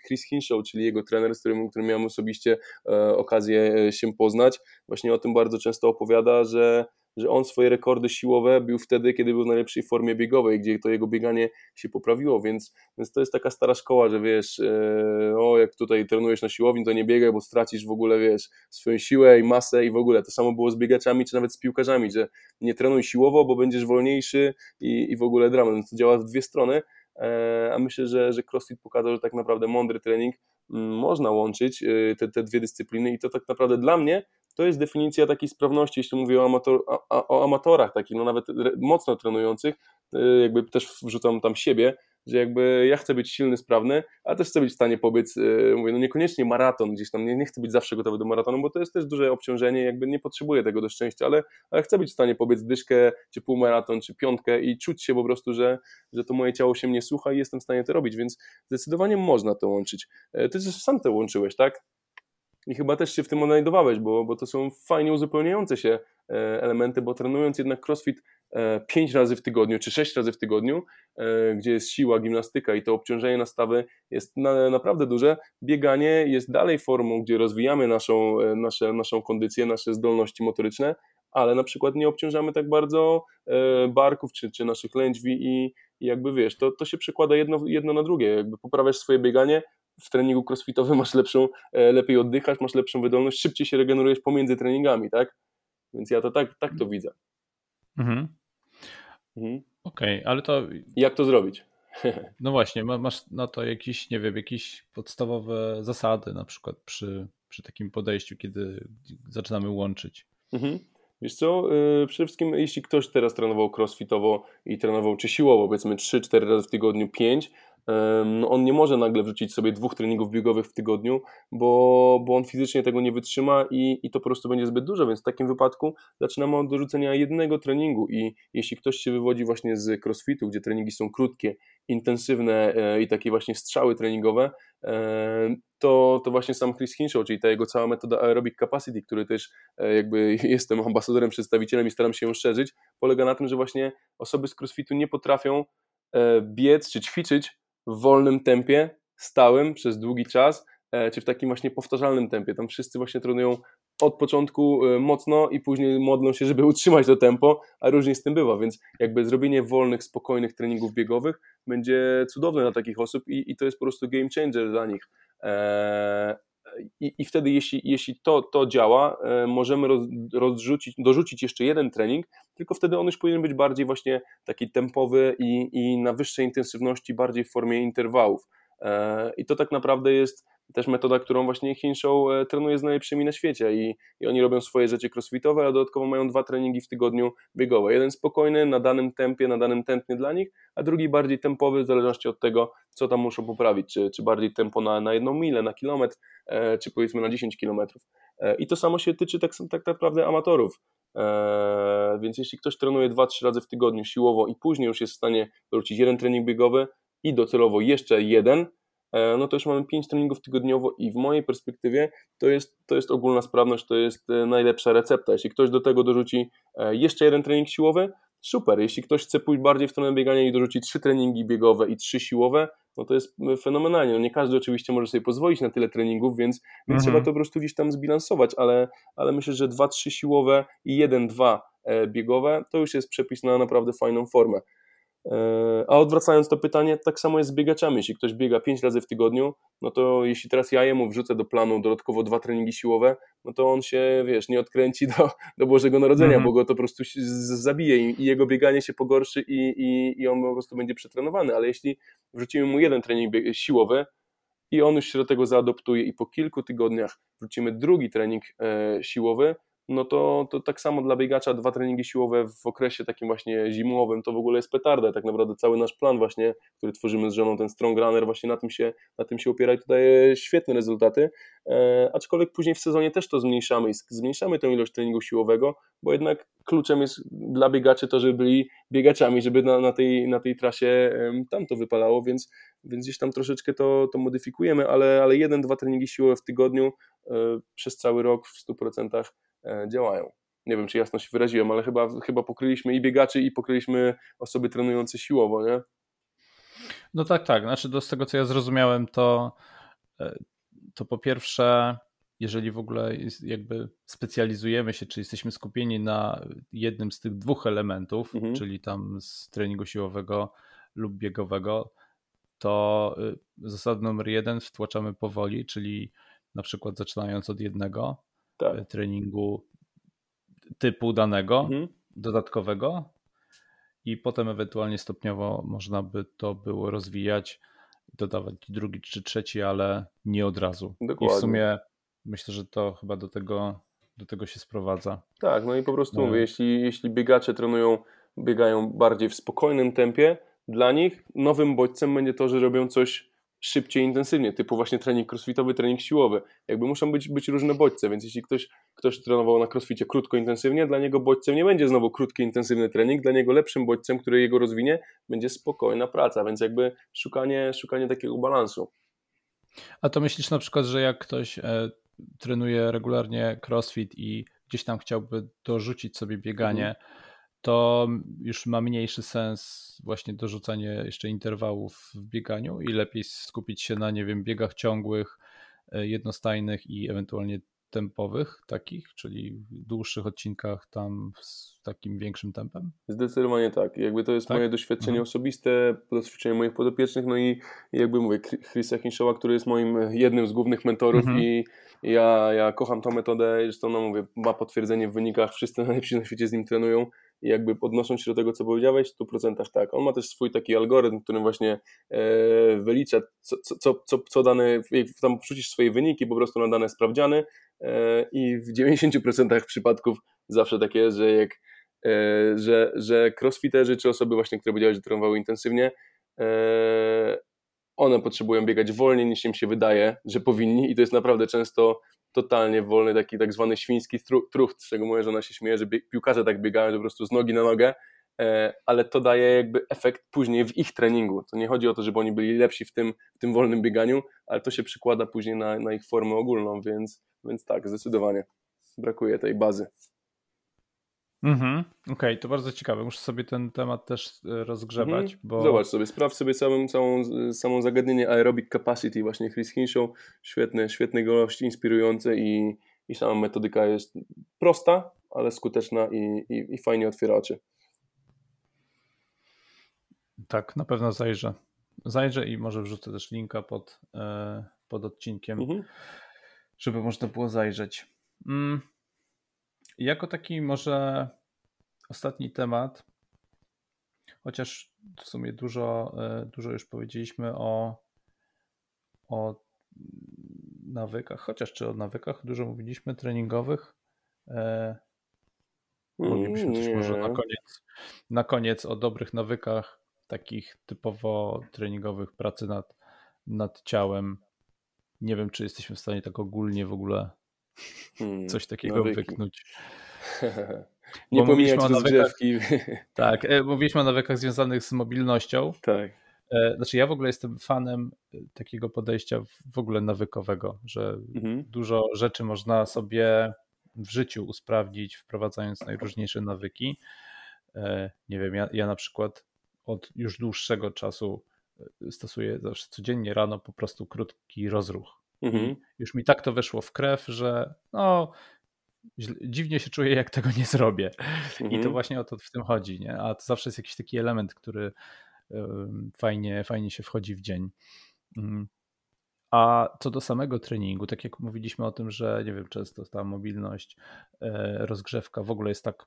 Chris Hinshaw, czyli jego trener, z którym, którym miałem osobiście e, okazję się poznać, właśnie o tym bardzo często opowiada, że że on swoje rekordy siłowe bił wtedy, kiedy był w najlepszej formie biegowej, gdzie to jego bieganie się poprawiło, więc, więc to jest taka stara szkoła, że wiesz, e, o jak tutaj trenujesz na siłowni, to nie biegaj, bo stracisz w ogóle, wiesz, swoją siłę i masę i w ogóle. To samo było z biegaczami, czy nawet z piłkarzami, że nie trenuj siłowo, bo będziesz wolniejszy i, i w ogóle dramat, więc to działa w dwie strony, e, a myślę, że, że CrossFit pokazał, że tak naprawdę mądry trening mm, można łączyć e, te, te dwie dyscypliny i to tak naprawdę dla mnie to jest definicja takiej sprawności, jeśli mówię o, amator, o, amatorach, takich no nawet mocno trenujących, y, jakby też wrzucam tam siebie, że jakby ja chcę być silny, sprawny, a też chcę być w stanie pobiec, y, mówię, no niekoniecznie maraton gdzieś tam, nie, nie chcę być zawsze gotowy do maratonu, bo to jest też duże obciążenie, jakby nie potrzebuję tego do szczęścia, ale, ale chcę być w stanie pobiec dyszkę, czy półmaraton, czy piątkę i czuć się po prostu, że, że to moje ciało się mnie słucha i jestem w stanie to robić, więc zdecydowanie można to łączyć. E, ty też sam to łączyłeś, tak? I chyba też się w tym odnajdowałeś, bo, bo to są fajnie uzupełniające się e, elementy, bo trenując jednak crossfit 5 e, razy w tygodniu czy 6 razy w tygodniu, e, gdzie jest siła, gimnastyka i to obciążenie nastawy jest na, naprawdę duże, bieganie jest dalej formą, gdzie rozwijamy naszą, nasze, naszą kondycję, nasze zdolności motoryczne, ale na przykład nie obciążamy tak bardzo barków czy, czy naszych lędźwi i, i jakby wiesz, to, to się przekłada jedno, jedno na drugie, jakby poprawiasz swoje bieganie, w treningu crossfitowym masz lepszą, e, lepiej oddychasz, masz lepszą wydolność, szybciej się regenerujesz pomiędzy treningami, tak? Więc ja to tak, tak to widzę. Mhm. mhm. Okej, okay, ale to... Jak to zrobić? (laughs) No właśnie, masz na to jakieś, nie wiem, jakieś podstawowe zasady na przykład przy, przy takim podejściu, kiedy zaczynamy łączyć. Mhm. Wiesz co, yy, przede wszystkim jeśli ktoś teraz trenował crossfitowo i trenował czy siłowo, powiedzmy 3-4 razy w tygodniu, 5, no on nie może nagle wrzucić sobie dwóch treningów biegowych w tygodniu, bo, bo on fizycznie tego nie wytrzyma i, i to po prostu będzie zbyt dużo, więc w takim wypadku zaczynamy od dorzucenia jednego treningu i jeśli ktoś się wywodzi właśnie z crossfitu, gdzie treningi są krótkie, intensywne e, i takie właśnie strzały treningowe, e, to, to właśnie sam Chris Hinshaw, czyli ta jego cała metoda aerobic capacity, który też e, jakby (laughs) jestem ambasadorem, przedstawicielem i staram się ją szerzyć, polega na tym, że właśnie osoby z crossfitu nie potrafią biec czy ćwiczyć w wolnym tempie, stałym przez długi czas, e, czy w takim właśnie powtarzalnym tempie. Tam wszyscy właśnie trenują od początku e, mocno i później modlą się, żeby (laughs) utrzymać to tempo, a różnie z tym bywa, więc jakby zrobienie wolnych, spokojnych treningów biegowych będzie cudowne dla takich osób i, i to jest po prostu game changer dla nich. Eee, i, i wtedy, jeśli, jeśli to, to działa, e, możemy roz, rozrzucić, dorzucić jeszcze jeden trening, tylko wtedy on już powinien być bardziej właśnie taki tempowy i, i na wyższej intensywności, bardziej w formie interwałów. E, I to tak naprawdę jest też metoda, którą właśnie Hinshaw e, trenuje z najlepszymi na świecie i, i oni robią swoje rzeczy crossfitowe, a dodatkowo mają dwa treningi w tygodniu biegowe. Jeden spokojny, na danym tempie, na danym tętnie dla nich, a drugi bardziej tempowy, w zależności od tego, co tam muszą poprawić, czy, czy bardziej tempo na, na jedną milę, na kilometr, e, czy powiedzmy na 10 kilometrów. E, I to samo się tyczy tak, tak naprawdę amatorów. E, więc jeśli ktoś trenuje 2-3 razy w tygodniu siłowo i później już jest w stanie wrócić jeden trening biegowy i docelowo jeszcze jeden, no to już mamy 5 treningów tygodniowo i w mojej perspektywie to jest, to jest ogólna sprawność, to jest e, najlepsza recepta. Jeśli ktoś do tego dorzuci e, jeszcze jeden trening siłowy, super. Jeśli ktoś chce pójść bardziej w stronę biegania i dorzuci trzy treningi biegowe i trzy siłowe, no to jest fenomenalnie. No nie każdy oczywiście może sobie pozwolić na tyle treningów, więc, więc mhm. trzeba to po prostu gdzieś tam zbilansować, ale, ale myślę, że dwa, trzy siłowe i jeden, dwa biegowe to już jest przepis na naprawdę fajną formę. E, a odwracając to pytanie, tak samo jest z biegaczami. Jeśli ktoś biega 5 razy w tygodniu, no to jeśli teraz ja jemu wrzucę do planu dodatkowo dwa treningi siłowe, no to on się, wiesz, nie odkręci do, do Bożego Narodzenia, mm -hmm. bo go to po prostu zabije i, jego bieganie się pogorszy i, i, i on po prostu będzie przetrenowany. Ale jeśli wrzucimy mu jeden trening siłowy i on już się do tego zaadoptuje i po kilku tygodniach wrzucimy drugi trening e, siłowy, no to, to tak samo dla biegacza dwa treningi siłowe w okresie takim właśnie zimowym to w ogóle jest petarda. Tak naprawdę cały nasz plan właśnie, który tworzymy z żoną, ten Strong Runner właśnie na tym się, na tym się opiera i to daje świetne rezultaty, e, aczkolwiek później w sezonie też to zmniejszamy i zmniejszamy tę ilość treningu siłowego, bo jednak kluczem jest dla biegaczy to, żeby byli biegaczami, żeby na, na, tej, na tej trasie tam to wypalało, więc, więc gdzieś tam troszeczkę to, to modyfikujemy, ale, ale jeden, dwa treningi siłowe w tygodniu e, przez cały rok w 100% E, działają. Nie wiem, czy jasno się wyraziłem, ale chyba, chyba pokryliśmy i biegaczy, i pokryliśmy osoby trenujące siłowo, nie? No tak, tak. Znaczy, do, z tego co ja zrozumiałem, to, e, to po pierwsze, jeżeli w ogóle jakby specjalizujemy się, czy jesteśmy skupieni na jednym z tych dwóch elementów, mhm. czyli tam z treningu siłowego lub biegowego, to y, zasadę numer jeden wtłaczamy powoli, czyli na przykład zaczynając od jednego, tak. Treningu typu danego, mhm. dodatkowego i potem ewentualnie stopniowo można by to było rozwijać, dodawać drugi czy trzeci, ale nie od razu. Dokładnie. I w sumie myślę, że to chyba do tego, do tego się sprowadza. Tak, no i po prostu no. mówię, jeśli, jeśli biegacze trenują, biegają bardziej w spokojnym tempie, dla nich nowym bodźcem będzie to, że robią coś szybciej, intensywnie, typu właśnie trening crossfitowy, trening siłowy. Jakby muszą być, być różne bodźce, więc jeśli ktoś, ktoś trenował na crossficie krótko, intensywnie, dla niego bodźcem nie będzie znowu krótki, intensywny trening, dla niego lepszym bodźcem, który jego rozwinie, będzie spokojna praca, więc jakby szukanie, szukanie takiego balansu. A to myślisz na przykład, że jak ktoś e, trenuje regularnie crossfit i gdzieś tam chciałby dorzucić sobie bieganie, mhm to już ma mniejszy sens właśnie dorzucanie jeszcze interwałów w bieganiu i lepiej skupić się na, nie wiem, biegach ciągłych, e, jednostajnych i ewentualnie tempowych takich, czyli dłuższych odcinkach tam z takim większym tempem? Zdecydowanie tak. Jakby to jest tak? moje doświadczenie mhm. osobiste, doświadczenie moich podopiecznych, no i jakby mówię, Chrisa Hinshawa, który jest moim jednym z głównych mentorów mhm. i ja, ja kocham tą metodę, zresztą no mówię, ma potwierdzenie w wynikach, wszyscy (laughs) najlepsi na świecie z nim trenują i jakby odnosząc się do tego, co powiedziałeś, w 100% tak. On ma też swój taki algorytm, którym właśnie e, wylicza, co, co, co, co dane, tam wrzucisz swoje wyniki po prostu na dane sprawdziany e, i w 90% przypadków zawsze takie jest, że jak e, że, że crossfiterzy czy osoby właśnie, które powiedziały, że trenowały intensywnie, one potrzebują biegać wolniej niż im się wydaje, że powinni i to jest naprawdę często totalnie wolny, taki tak zwany świński trucht, z czego moja żona się śmieje, że piłkarze tak biegają, po prostu z nogi na nogę, e, ale to daje jakby efekt później w ich treningu. To nie chodzi o to, żeby oni byli lepsi w tym, w tym wolnym bieganiu, ale to się przykłada później na, na ich formę ogólną, więc, więc tak, zdecydowanie brakuje tej bazy. Mhm, Okej, okay, to bardzo ciekawe. Muszę sobie ten temat też e, rozgrzebać. Mhm. Bo... Zobacz sobie, sprawdź sobie samą, całą, samą zagadnienie aerobic capacity, właśnie Chris Hinshaw. Świetny, świetny gość, inspirujący i, i sama metodyka jest prosta, ale skuteczna i, i, i fajnie otwiera oczy. Tak, na pewno zajrzę. Zajrzę i może wrzucę też linka pod, e, pod odcinkiem, mhm. żeby można było zajrzeć. Mm jako taki może ostatni temat, chociaż w sumie dużo, e, dużo już powiedzieliśmy o, o nawykach, chociaż czy o nawykach dużo mówiliśmy treningowych. E, moglibyśmy też może na koniec, na koniec o dobrych nawykach, takich typowo treningowych, pracy nad, nad ciałem. Nie wiem, czy jesteśmy w stanie tak ogólnie w ogóle hmm, coś takiego nawyki. wyknąć. (laughs) Nie pomijać rozgrzewki. (laughs) tak, e, mówiliśmy o nawykach związanych z mobilnością. Tak. E, znaczy ja w ogóle jestem fanem e, takiego podejścia w ogóle nawykowego, że mhm. dużo rzeczy można sobie w życiu usprawnić, wprowadzając najróżniejsze nawyki. Nie wiem, ja, ja na przykład od już dłuższego czasu stosuję zawsze codziennie rano po prostu krótki rozruch. Mhm. Już mi tak to weszło w krew, że no, dziwnie się czuję, jak tego nie zrobię. Mhm. I to mhm. właśnie o to w tym chodzi. Nie? A to zawsze jest jakiś taki element, który fajnie, fajnie się wchodzi w dzień. Mm. A co do samego treningu, tak jak mówiliśmy o tym, że nie wiem, często ta mobilność, e, rozgrzewka w ogóle jest tak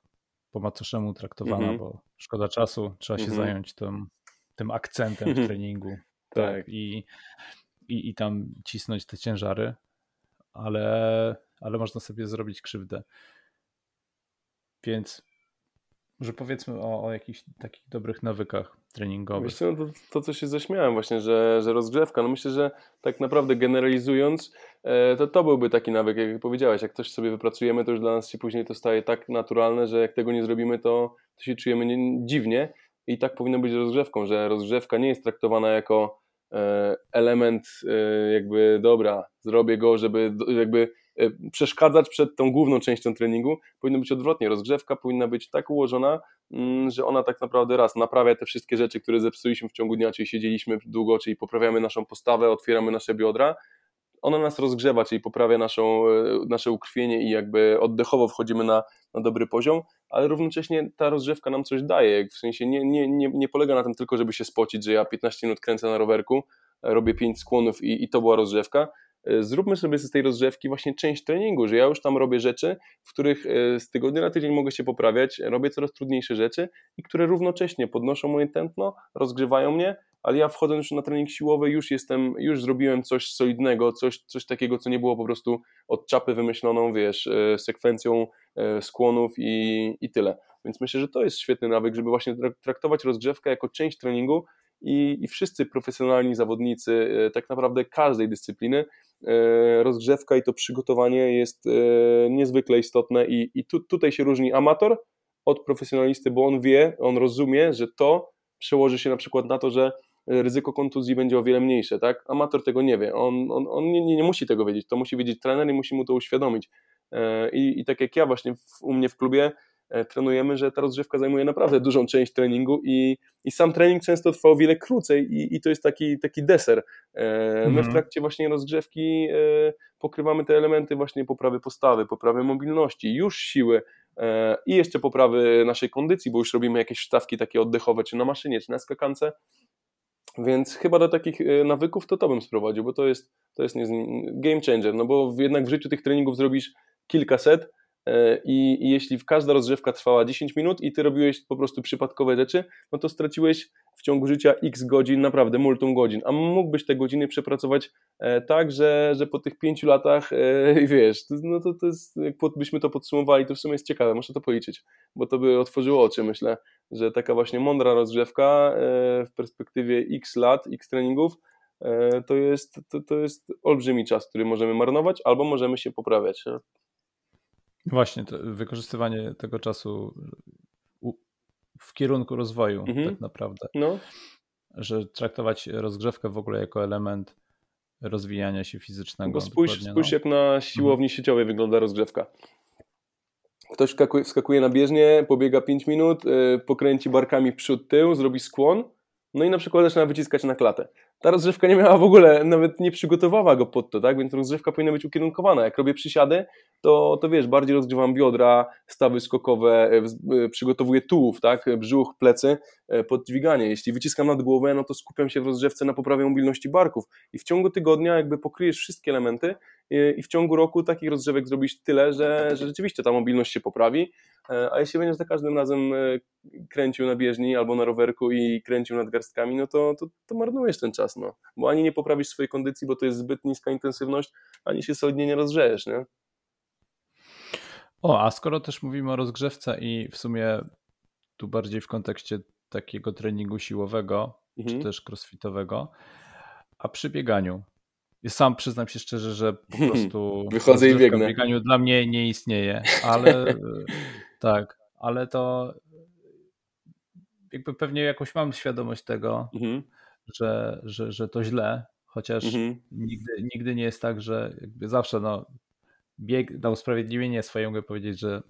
po macoszemu traktowana, mhm. bo szkoda czasu, trzeba się mhm. zająć tym, tym akcentem w (laughs) treningu. tak. tak. I, i, I tam cisnąć te ciężary, ale ale można sobie zrobić krzywdę. Więc może powiedzmy o, o jakichś takich dobrych nawykach treningowych. Myślę, no to, to, co się zaśmiałem właśnie, że, że rozgrzewka, no myślę, że tak naprawdę generalizując, e, to to byłby taki nawyk, jak powiedziałeś, jak coś sobie wypracujemy, to już dla nas się później to staje tak naturalne, że jak tego nie zrobimy, to, to się czujemy nie, dziwnie i tak powinno być rozgrzewką, że rozgrzewka nie jest traktowana jako element e, jakby dobra, zrobię go, żeby jakby E, przeszkadzać przed tą główną częścią treningu. Powinno być odwrotnie. Rozgrzewka powinna być tak ułożona, mm, że ona tak naprawdę raz naprawia te wszystkie rzeczy, które zepsuliśmy w ciągu dnia, czyli siedzieliśmy długo, czyli poprawiamy naszą postawę, otwieramy nasze biodra. Ona nas rozgrzewa, czyli poprawia naszą, e, nasze ukrwienie i jakby oddechowo wchodzimy na, na dobry poziom, ale równocześnie ta rozgrzewka nam coś daje. W sensie nie, nie, nie, nie polega na tym tylko, żeby się spocić, że ja 15 minut kręcę na rowerku, robię 5 skłonów i, i to była rozgrzewka, E, zróbmy sobie z tej rozgrzewki właśnie część treningu, że ja już tam robię rzeczy, w których e, z tygodnia na tydzień mogę się poprawiać, robię coraz trudniejsze rzeczy i które równocześnie podnoszą moje tętno, rozgrzewają mnie, ale ja wchodząc już na trening siłowy już jestem, już zrobiłem coś solidnego, coś, coś takiego, co nie było po prostu od czapy wymyśloną, wiesz, e, sekwencją skłonów i, i tyle. Więc myślę, że to jest świetny nawyk, żeby właśnie traktować rozgrzewkę jako część treningu, i, i wszyscy profesjonalni zawodnicy, tak naprawdę każdej dyscypliny, E, rozgrzewka i to przygotowanie jest e, niezwykle istotne i, i tu, tutaj się różni amator od profesjonalisty, bo on wie, on rozumie, że to przełoży się na przykład na to, że ryzyko kontuzji będzie o wiele mniejsze, tak? Amator tego nie wie, on, on, on nie, nie, nie musi tego wiedzieć, to musi wiedzieć trener i musi mu to uświadomić. E, I, i tak jak ja właśnie w, u mnie w klubie E, trenujemy, że ta rozgrzewka zajmuje naprawdę dużą część treningu i, i sam trening często trwa o wiele krócej i, i to jest taki, taki deser. E, my w mhm. trakcie właśnie rozgrzewki pokrywamy te elementy właśnie poprawy postawy, poprawy mobilności, już siły i jeszcze poprawy naszej kondycji, bo już robimy jakieś stawki takie oddechowe, czy na maszynie, czy na skakance. Więc chyba do takich nawyków to to bym sprowadził, bo to jest, to jest game changer, no bo jednak w życiu tych treningów zrobisz kilkaset, I, I, jeśli każda rozgrzewka trwała 10 minut i ty robiłeś po prostu przypadkowe rzeczy, no to straciłeś w ciągu życia x godzin, naprawdę multum godzin, a mógłbyś te godziny przepracować e, tak, że, że po tych 5 latach, e, (laughs) wiesz, no to, to jest, jakbyśmy to podsumowali, to w sumie jest ciekawe, muszę to policzyć, bo to by otworzyło oczy, myślę, że taka właśnie mądra rozgrzewka w perspektywie x lat, x treningów, to jest, to, to jest olbrzymi czas, który możemy marnować albo możemy się poprawiać. Nie? Właśnie, wykorzystywanie tego czasu w kierunku rozwoju, mhm. tak naprawdę. No. Że traktować rozgrzewkę w ogóle jako element rozwijania się fizycznego. Bo spójrz, spójrz no. jak na siłowni mhm. sieciowej wygląda rozgrzewka. Ktoś wskakuje, na bieżnię, pobiega 5 minut, yy, pokręci barkami przód, tył, zrobi skłon, no i na przykład zaczyna wyciskać na klatę ta rozgrzewka nie miała w ogóle, nawet nie przygotowała go pod to, tak? Więc rozgrzewka powinna być ukierunkowana. Jak robię przysiady, to, to wiesz, bardziej rozgrzewam biodra, stawy skokowe, e, e, przygotowuję tułów, tak? Brzuch, plecy e, pod dźwiganie. Jeśli wyciskam nad głowę, no to skupiam się w rozgrzewce na poprawie mobilności barków. I w ciągu tygodnia jakby pokryjesz wszystkie elementy i w ciągu roku takich rozgrzewek zrobisz tyle, że, że rzeczywiście ta mobilność się poprawi. A jeśli będziesz za każdym razem kręcił na bieżni albo na rowerku i kręcił nad garstkami, no to, to, to marnujesz ten czas, no. Bo ani nie poprawisz swojej kondycji, bo to jest zbyt niska intensywność, ani się solidnie nie rozgrzejesz, nie? O, a skoro też mówimy o rozgrzewce i w sumie tu bardziej w kontekście takiego treningu siłowego, mhm. czy też crossfitowego, a przy bieganiu. Ja sam przyznam się szczerze, że po (laughs) prostu wychodzę i biegnę. Bieganiu dla mnie nie istnieje, (laughs) ale tak, ale to jakby pewnie jakoś mam świadomość tego, mhm. Że, że, że to źle, chociaż mhm. nigdy, nigdy nie jest tak, że jakby zawsze no, bieg na usprawiedliwienie swoje mogę powiedzieć, że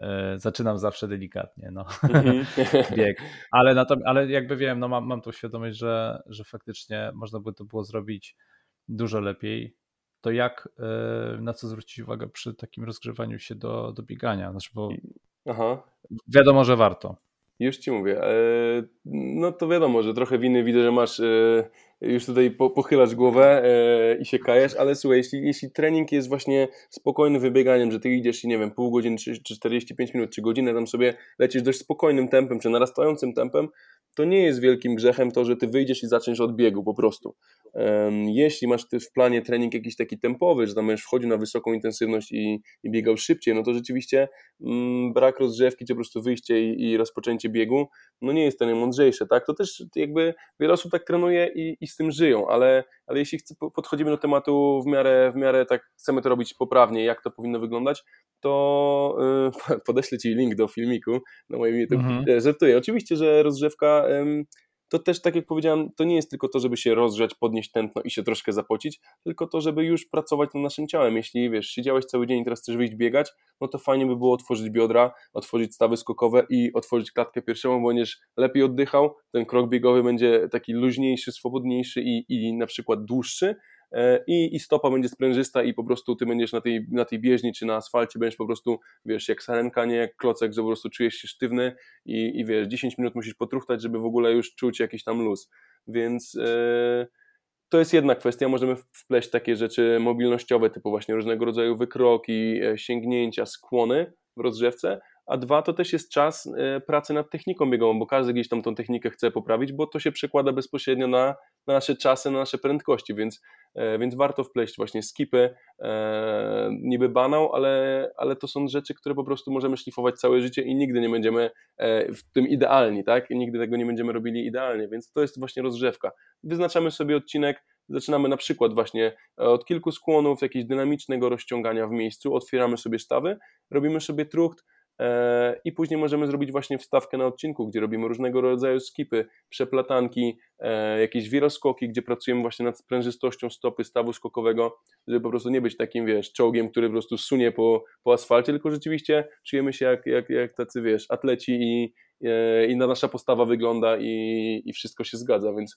e, zaczynam zawsze delikatnie, no, mhm. (laughs) bieg, ale, na to, ale jakby wiem, no mam, mam tą świadomość, że, że faktycznie można by to było zrobić dużo lepiej, to jak, e, na co zwrócić uwagę przy takim rozgrzewaniu się do, do biegania, znaczy, bo Aha. wiadomo, że warto. Już ci mówię. E, no to wiadomo, że trochę winy widzę, że masz e, już tutaj pochylasz głowę e, i się kajesz, ale słuchaj, jeśli, jeśli trening jest właśnie spokojnym wybieganiem, że ty idziesz i nie wiem, pół godziny, czy, czy 45 minut, czy godzinę tam sobie lecisz dość spokojnym tempem, czy narastającym tempem, to nie jest wielkim grzechem to, że ty wyjdziesz i zaczniesz od biegu po prostu. Jeśli masz ty w planie trening jakiś taki tempowy, że tam będziesz wchodził na wysoką intensywność i, i biegał szybciej, no to rzeczywiście mm, brak rozgrzewki, czy po prostu wyjście i, i, rozpoczęcie biegu, no nie jest to najmądrzejsze, tak? To też jakby wiele osób tak trenuje i, i z tym żyją, ale, ale jeśli chce, podchodzimy do tematu w miarę, w miarę tak chcemy to robić poprawnie, jak to powinno wyglądać, to yy, (laughs) podeślę Ci link do filmiku na moim YouTube. Mhm. Żartuję. Oczywiście, że rozgrzewka to też, tak jak powiedziałem, to nie jest tylko to, żeby się rozgrzać, podnieść tętno i się troszkę zapocić, tylko to, żeby już pracować nad naszym ciałem. Jeśli, wiesz, siedziałeś cały dzień i teraz chcesz wyjść biegać, no to fajnie by było otworzyć biodra, otworzyć stawy skokowe i otworzyć klatkę piersiową, bo będziesz lepiej oddychał, ten krok biegowy będzie taki luźniejszy, swobodniejszy i, i na przykład dłuższy, i, i stopa będzie sprężysta i po prostu ty będziesz na tej, na tej bieżni czy na asfalcie, będziesz po prostu, wiesz, jak sarenka, nie? Jak klocek, że po prostu czujesz się sztywny i, i wiesz, 10 minut musisz potruchtać, żeby w ogóle już czuć jakiś tam luz, więc yy, to jest jedna kwestia, możemy wpleść takie rzeczy mobilnościowe, typu właśnie różnego rodzaju wykroki, e, sięgnięcia, skłony w rozgrzewce, a dwa to też jest czas pracy nad techniką biegową, bo każdy gdzieś tam tą technikę chce poprawić, bo to się przekłada bezpośrednio na, na nasze czasy, na nasze prędkości, więc E, więc warto wpleść właśnie skipy, e, niby banał, ale, ale to są rzeczy, które po prostu możemy szlifować całe życie i nigdy nie będziemy e, w tym idealni, tak? I nigdy tego nie będziemy robili idealnie, więc to jest właśnie rozgrzewka. Wyznaczamy sobie odcinek, zaczynamy na przykład właśnie od kilku skłonów, jakiegoś dynamicznego rozciągania w miejscu, otwieramy sobie stawy, robimy sobie trucht, i później możemy zrobić właśnie wstawkę na odcinku, gdzie robimy różnego rodzaju skipy, przeplatanki, e, jakieś wieloskoki, gdzie pracujemy właśnie nad sprężystością stopy stawu skokowego, żeby po prostu nie być takim, wiesz, czołgiem, który po prostu sunie po, po asfalcie, tylko rzeczywiście czujemy się jak, jak, jak tacy, wiesz, atleci i, e, i nasza postawa wygląda i, i wszystko się zgadza, więc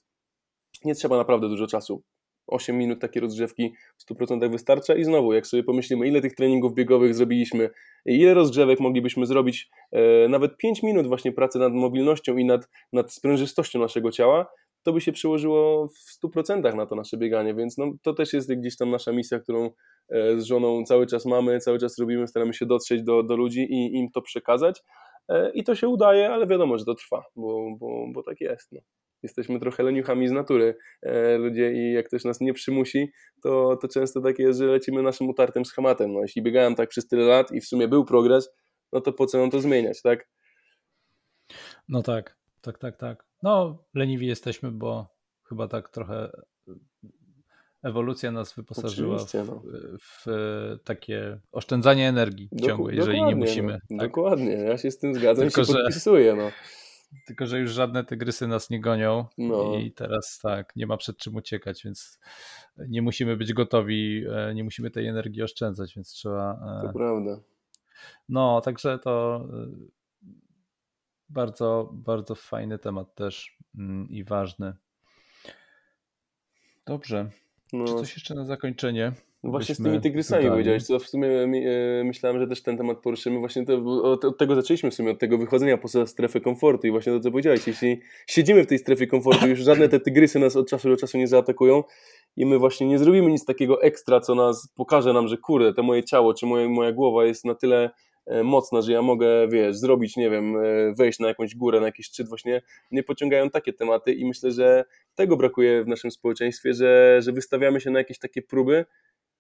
nie trzeba naprawdę dużo czasu 8 minut takiej rozgrzewki w 100% wystarcza. I znowu, jak sobie pomyślimy, ile tych treningów biegowych zrobiliśmy, ile rozgrzewek moglibyśmy zrobić, e, nawet 5 minut właśnie pracy nad mobilnością i nad, nad sprężystością naszego ciała, to by się przełożyło w 100% na to nasze bieganie, więc no, to też jest gdzieś tam nasza misja, którą e, z żoną cały czas mamy, cały czas robimy, staramy się dotrzeć do, do ludzi i im to przekazać. E, i to się udaje, ale wiadomo, że to trwa, bo, bo, bo tak jest. No jesteśmy trochę leniuchami z natury e, ludzie i jak ktoś nas nie przymusi, to, to często takie jest, że lecimy naszym utartym schematem. No, jeśli biegałem tak przez tyle lat i w sumie był progres, no to po co nam to zmieniać, tak? No tak, tak, tak, tak. No leniwi jesteśmy, bo chyba tak trochę ewolucja nas wyposażyła w, no. w, takie oszczędzanie energii ciągłej, jeżeli nie musimy. No, tak? Dokładnie, ja się z tym zgadzam Tylko, i się że... podpisuję. No. Tylko, że już żadne tygrysy nas nie gonią no. i teraz tak, nie ma przed czym uciekać, więc nie musimy być gotowi, e, nie musimy tej energii oszczędzać, więc trzeba. E, to prawda. No, także to e, bardzo, bardzo fajny temat też mm, i ważny. Dobrze. No. Czy coś jeszcze na zakończenie? No właśnie z tymi tygrysami dodali. powiedziałeś, co w sumie e, myślałem, że też ten temat poruszymy. Właśnie to, od, od, tego zaczęliśmy w sumie, od tego wychodzenia poza strefę komfortu i właśnie to, co powiedziałeś. Jeśli siedzimy w tej strefie komfortu, już żadne te tygrysy nas od czasu do czasu nie zaatakują i my właśnie nie zrobimy nic takiego ekstra, co nas pokaże nam, że kurde, to moje ciało czy moje, moja głowa jest na tyle e, mocna, że ja mogę, wiesz, zrobić, nie wiem, e, wejść na jakąś górę, na jakiś szczyt, właśnie nie pociągają takie tematy i myślę, że tego brakuje w naszym społeczeństwie, że, że wystawiamy się na jakieś takie próby,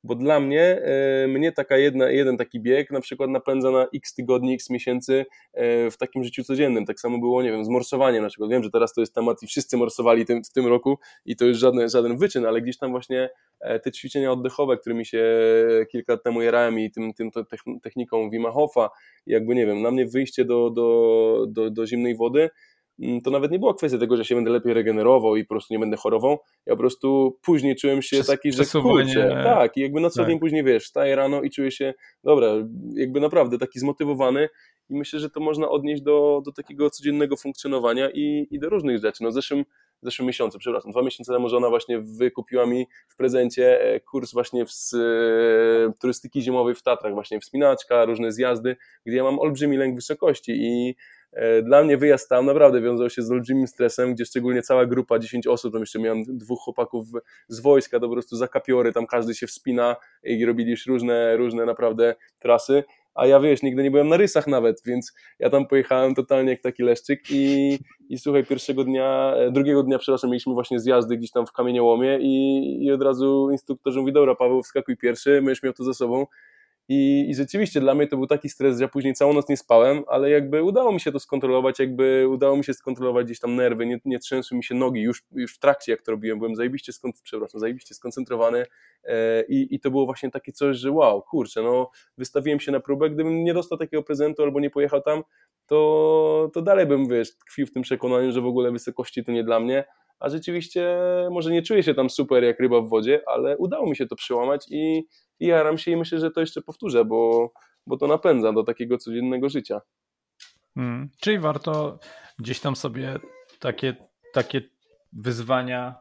bo dla mnie, e, mnie taka jedna, jeden taki bieg na przykład napędza na x tygodni, x miesięcy e, w takim życiu codziennym. Tak samo było, nie wiem, z morsowaniem na przykład. Wiem, że teraz to jest temat i wszyscy morsowali tym, w tym roku i to już żaden, żaden wyczyn, ale gdzieś tam właśnie e, te ćwiczenia oddechowe, którymi się kilka lat temu jarałem i tym, tym techniką Wima Hofa, jakby nie wiem, na mnie wyjście do, do, do, do zimnej wody to nawet nie była kwestia tego, że się będę lepiej regenerował i po prostu nie będę chorował. Ja po prostu później czułem się taki, że kurczę, tak, i jakby na co tak. dzień później wiesz, wstaję rano i czuję się, dobra, jakby naprawdę taki zmotywowany i myślę, że to można odnieść do, do takiego codziennego funkcjonowania i, i do różnych rzeczy. No w zeszłym, w zeszłym miesiącu, przepraszam, dwa miesiące temu żona właśnie wykupiła mi w prezencie e, kurs właśnie z, e, turystyki zimowej w Tatrach, właśnie wspinaczka, różne zjazdy, gdzie ja mam olbrzymi lęk wysokości i dla mnie wyjazd tam naprawdę wiązał się z olbrzymim stresem, gdzie szczególnie cała grupa, 10 osób, tam jeszcze miałem dwóch chłopaków z wojska, to po prostu za kapiory, tam każdy się wspina i robili już różne, różne naprawdę trasy, a ja wiesz, nigdy nie byłem na rysach nawet, więc ja tam pojechałem totalnie jak taki leszczyk i, i słuchaj, pierwszego dnia, e, drugiego dnia, przepraszam, mieliśmy właśnie zjazdy gdzieś tam w kamieniołomie i, i od razu instruktorzy mówi, dobra Paweł, wskakuj pierwszy, myś miał to ze sobą i, I rzeczywiście dla mnie to był taki stres, że ja później całą noc nie spałem, ale jakby udało mi się to skontrolować, jakby udało mi się skontrolować gdzieś tam nerwy, nie, nie trzęsły mi się nogi. Już, już w trakcie, jak to robiłem, byłem zajebiście, skon, przepraszam, zajebiście skoncentrowany e, i, i to było właśnie takie coś, że wow, kurczę, no wystawiłem się na próbę, gdybym nie dostał takiego prezentu albo nie pojechał tam, to, to dalej bym, wiesz, tkwił w tym przekonaniu, że w ogóle wysokości to nie dla mnie, a rzeczywiście może nie czuję się tam super jak ryba w wodzie, ale udało mi się to przełamać i, i jaram się i myślę, że to jeszcze powtórzę, bo, bo to napędza do takiego codziennego życia. Hmm. Czyli warto gdzieś tam sobie takie, takie wyzwania,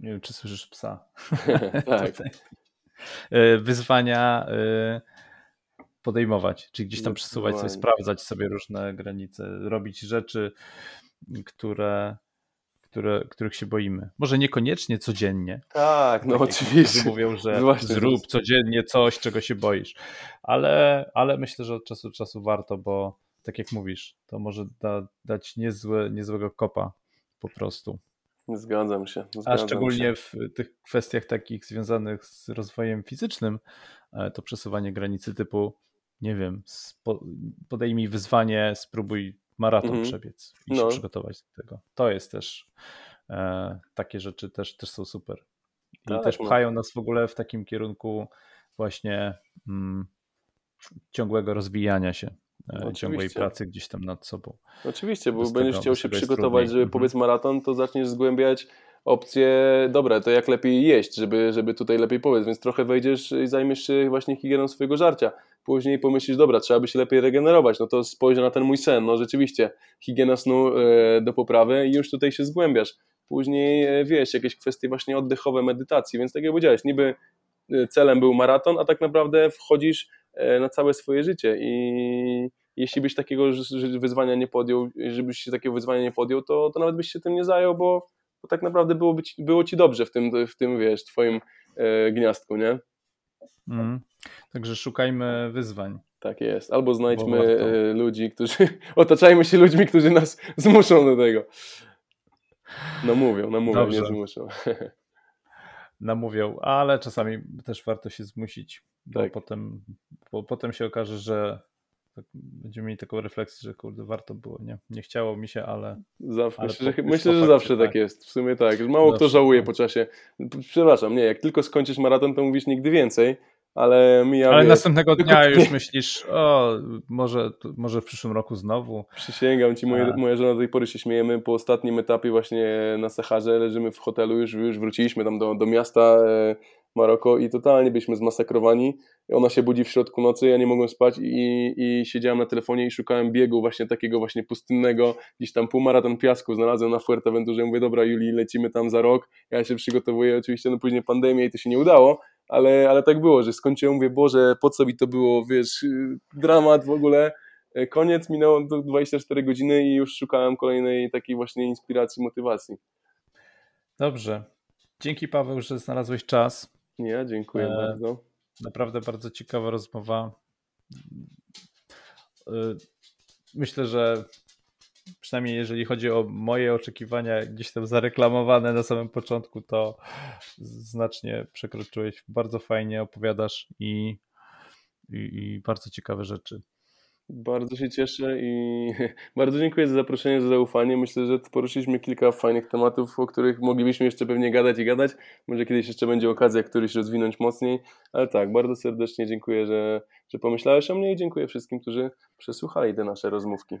nie wiem czy słyszysz psa, (laughs) tak. E, wyzwania e, podejmować, czyli gdzieś tam przesuwać sobie, sprawdzać sobie różne granice, robić rzeczy, które które, których się boimy. Może niekoniecznie codziennie. Tak, no tak oczywiście. (laughs) Mówią, że Właśnie zrób codziennie coś, czego się boisz. Ale, ale myślę, że od czasu do czasu warto, bo tak jak mówisz, to może da, dać niezłe, niezłego kopa po prostu. Zgadzam się. Zgadzam A szczególnie się. w tych kwestiach takich związanych z rozwojem fizycznym, e, to przesuwanie granicy typu, nie wiem, podejmij wyzwanie, spróbuj maraton -hmm. przebiec i no. się przygotować do tego. To jest też e, takie rzeczy też, też są super. I tak, też no. pchają nas w ogóle w takim kierunku właśnie mm, ciągłego rozwijania się. No, ciągłej pracy gdzieś tam nad sobą. Oczywiście, bo będziesz chciał się przygotować, żeby mhm. powiedz maraton, to zaczniesz zgłębiać opcje, dobre, to jak lepiej jeść, żeby, żeby tutaj lepiej powiedz, więc trochę wejdziesz i zajmiesz się właśnie higieną swojego żarcia. Później pomyślisz, dobra, trzeba by się lepiej regenerować, no to spojrz na ten mój sen, no rzeczywiście, higiena snu e, do poprawy i już tutaj się zgłębiasz. Później, e, wiesz, jakieś kwestie właśnie oddechowe, medytacji, więc tak jak powiedziałeś, niby e, celem był maraton, a tak naprawdę wchodzisz na całe swoje życie i jeśli byś takiego wyzwania nie podjął, żebyś się takiego wyzwania nie podjął, to, to nawet byś się tym nie zajął, bo bo tak naprawdę było, być, było ci dobrze w tym, w tym wiesz, twoim e, gniazdku, nie? Mm. Także szukajmy wyzwań. Tak jest. Albo znajdźmy e, ludzi, którzy. (laughs) Otaczajmy się ludźmi, którzy nas (laughs) zmuszą do tego. Namówią, namówią, Dobrze. nie zmuszą. (laughs) Namówią, ale czasami też warto się zmusić, bo, tak. potem, bo potem się okaże, że będziemy mieli taką refleksję, że kurde, warto było, nie, nie chciało mi się, ale... Zawsze, ale myślę, że, myślę, że zawsze tak. tak jest, w sumie tak, mało zawsze. kto żałuje po czasie. Przepraszam, nie, jak tylko skończysz maraton, to mówisz nigdy więcej, ale mija... Ale następnego dnia już (laughs) myślisz, o, może, może w przyszłym roku znowu. Przysięgam ci, moje, moja żona do tej pory się śmiejemy, po ostatnim etapie właśnie na Saharze leżymy w hotelu, już, już wróciliśmy tam do, do miasta, e, Maroko i totalnie byliśmy zmasakrowani. Ona się budzi w środku nocy, ja nie mogłem spać i, i siedziałem na telefonie i szukałem biegu właśnie takiego właśnie pustynnego, gdzieś tam półmaraton piasku znalazłem na Fuerteventurze, mówię dobra Juli, lecimy tam za rok, ja się przygotowuję, oczywiście no później pandemia i to się nie udało, ale, ale tak było, że skończyłem, mówię Boże, po co mi to było, wiesz, dramat w ogóle, koniec, minęło 24 godziny i już szukałem kolejnej takiej właśnie inspiracji, motywacji. Dobrze. Dzięki Paweł, że znalazłeś czas. Ja dziękuję e, bardzo. Naprawdę bardzo ciekawa rozmowa. E, myślę, że przynajmniej jeżeli chodzi o moje oczekiwania gdzieś tam zareklamowane na samym początku, to znacznie przekroczyłeś. Bardzo fajnie opowiadasz i, i, i bardzo ciekawe rzeczy. Bardzo się cieszę i (laughs) bardzo dziękuję za zaproszenie, za zaufanie. Myślę, że poruszyliśmy kilka fajnych tematów, o których moglibyśmy jeszcze pewnie gadać i gadać. Może kiedyś jeszcze będzie okazja któryś rozwinąć mocniej. Ale tak, bardzo serdecznie dziękuję, że, że pomyślałeś o mnie i dziękuję wszystkim, którzy przesłuchali te nasze rozmówki.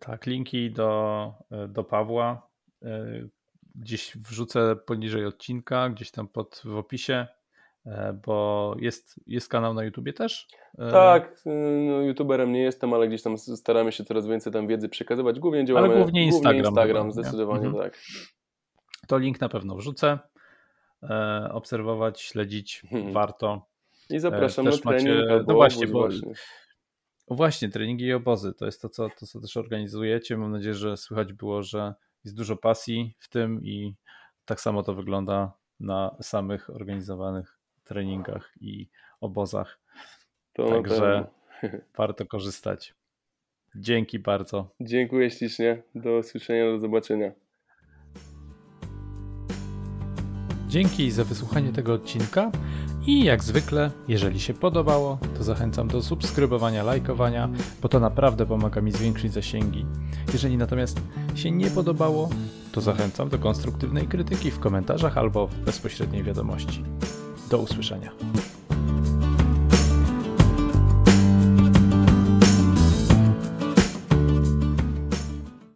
Tak, linki do, do Pawła e, gdzieś wrzucę poniżej odcinka, gdzieś tam pod, w opisie. E, bo jest, jest kanał na YouTubie też? E, tak, no, YouTuberem nie jestem, ale gdzieś tam staramy się coraz więcej tam wiedzy przekazywać. Głównie działamy, ale głównie Instagram. Głównie Instagram, zdecydowanie mhm. tak. To link na pewno wrzucę. E, obserwować, śledzić, hmm. warto. I zapraszam też na trening macie, no właśnie, bo, właśnie. właśnie, treningi i obozy, to jest to co, to, co też organizujecie. Mam nadzieję, że słychać było, że jest dużo pasji w tym i tak samo to wygląda na samych organizowanych treningach i obozach. To Także (laughs) warto korzystać. Dzięki bardzo. Dziękuję ślicznie. Do usłyszenia, do zobaczenia. Dzięki za wysłuchanie tego odcinka i jak zwykle, jeżeli się podobało, to zachęcam do subskrybowania, lajkowania, bo to naprawdę pomaga mi zwiększyć zasięgi. Jeżeli natomiast się nie podobało, to zachęcam do konstruktywnej krytyki w komentarzach albo w bezpośredniej wiadomości. Do usłyszenia.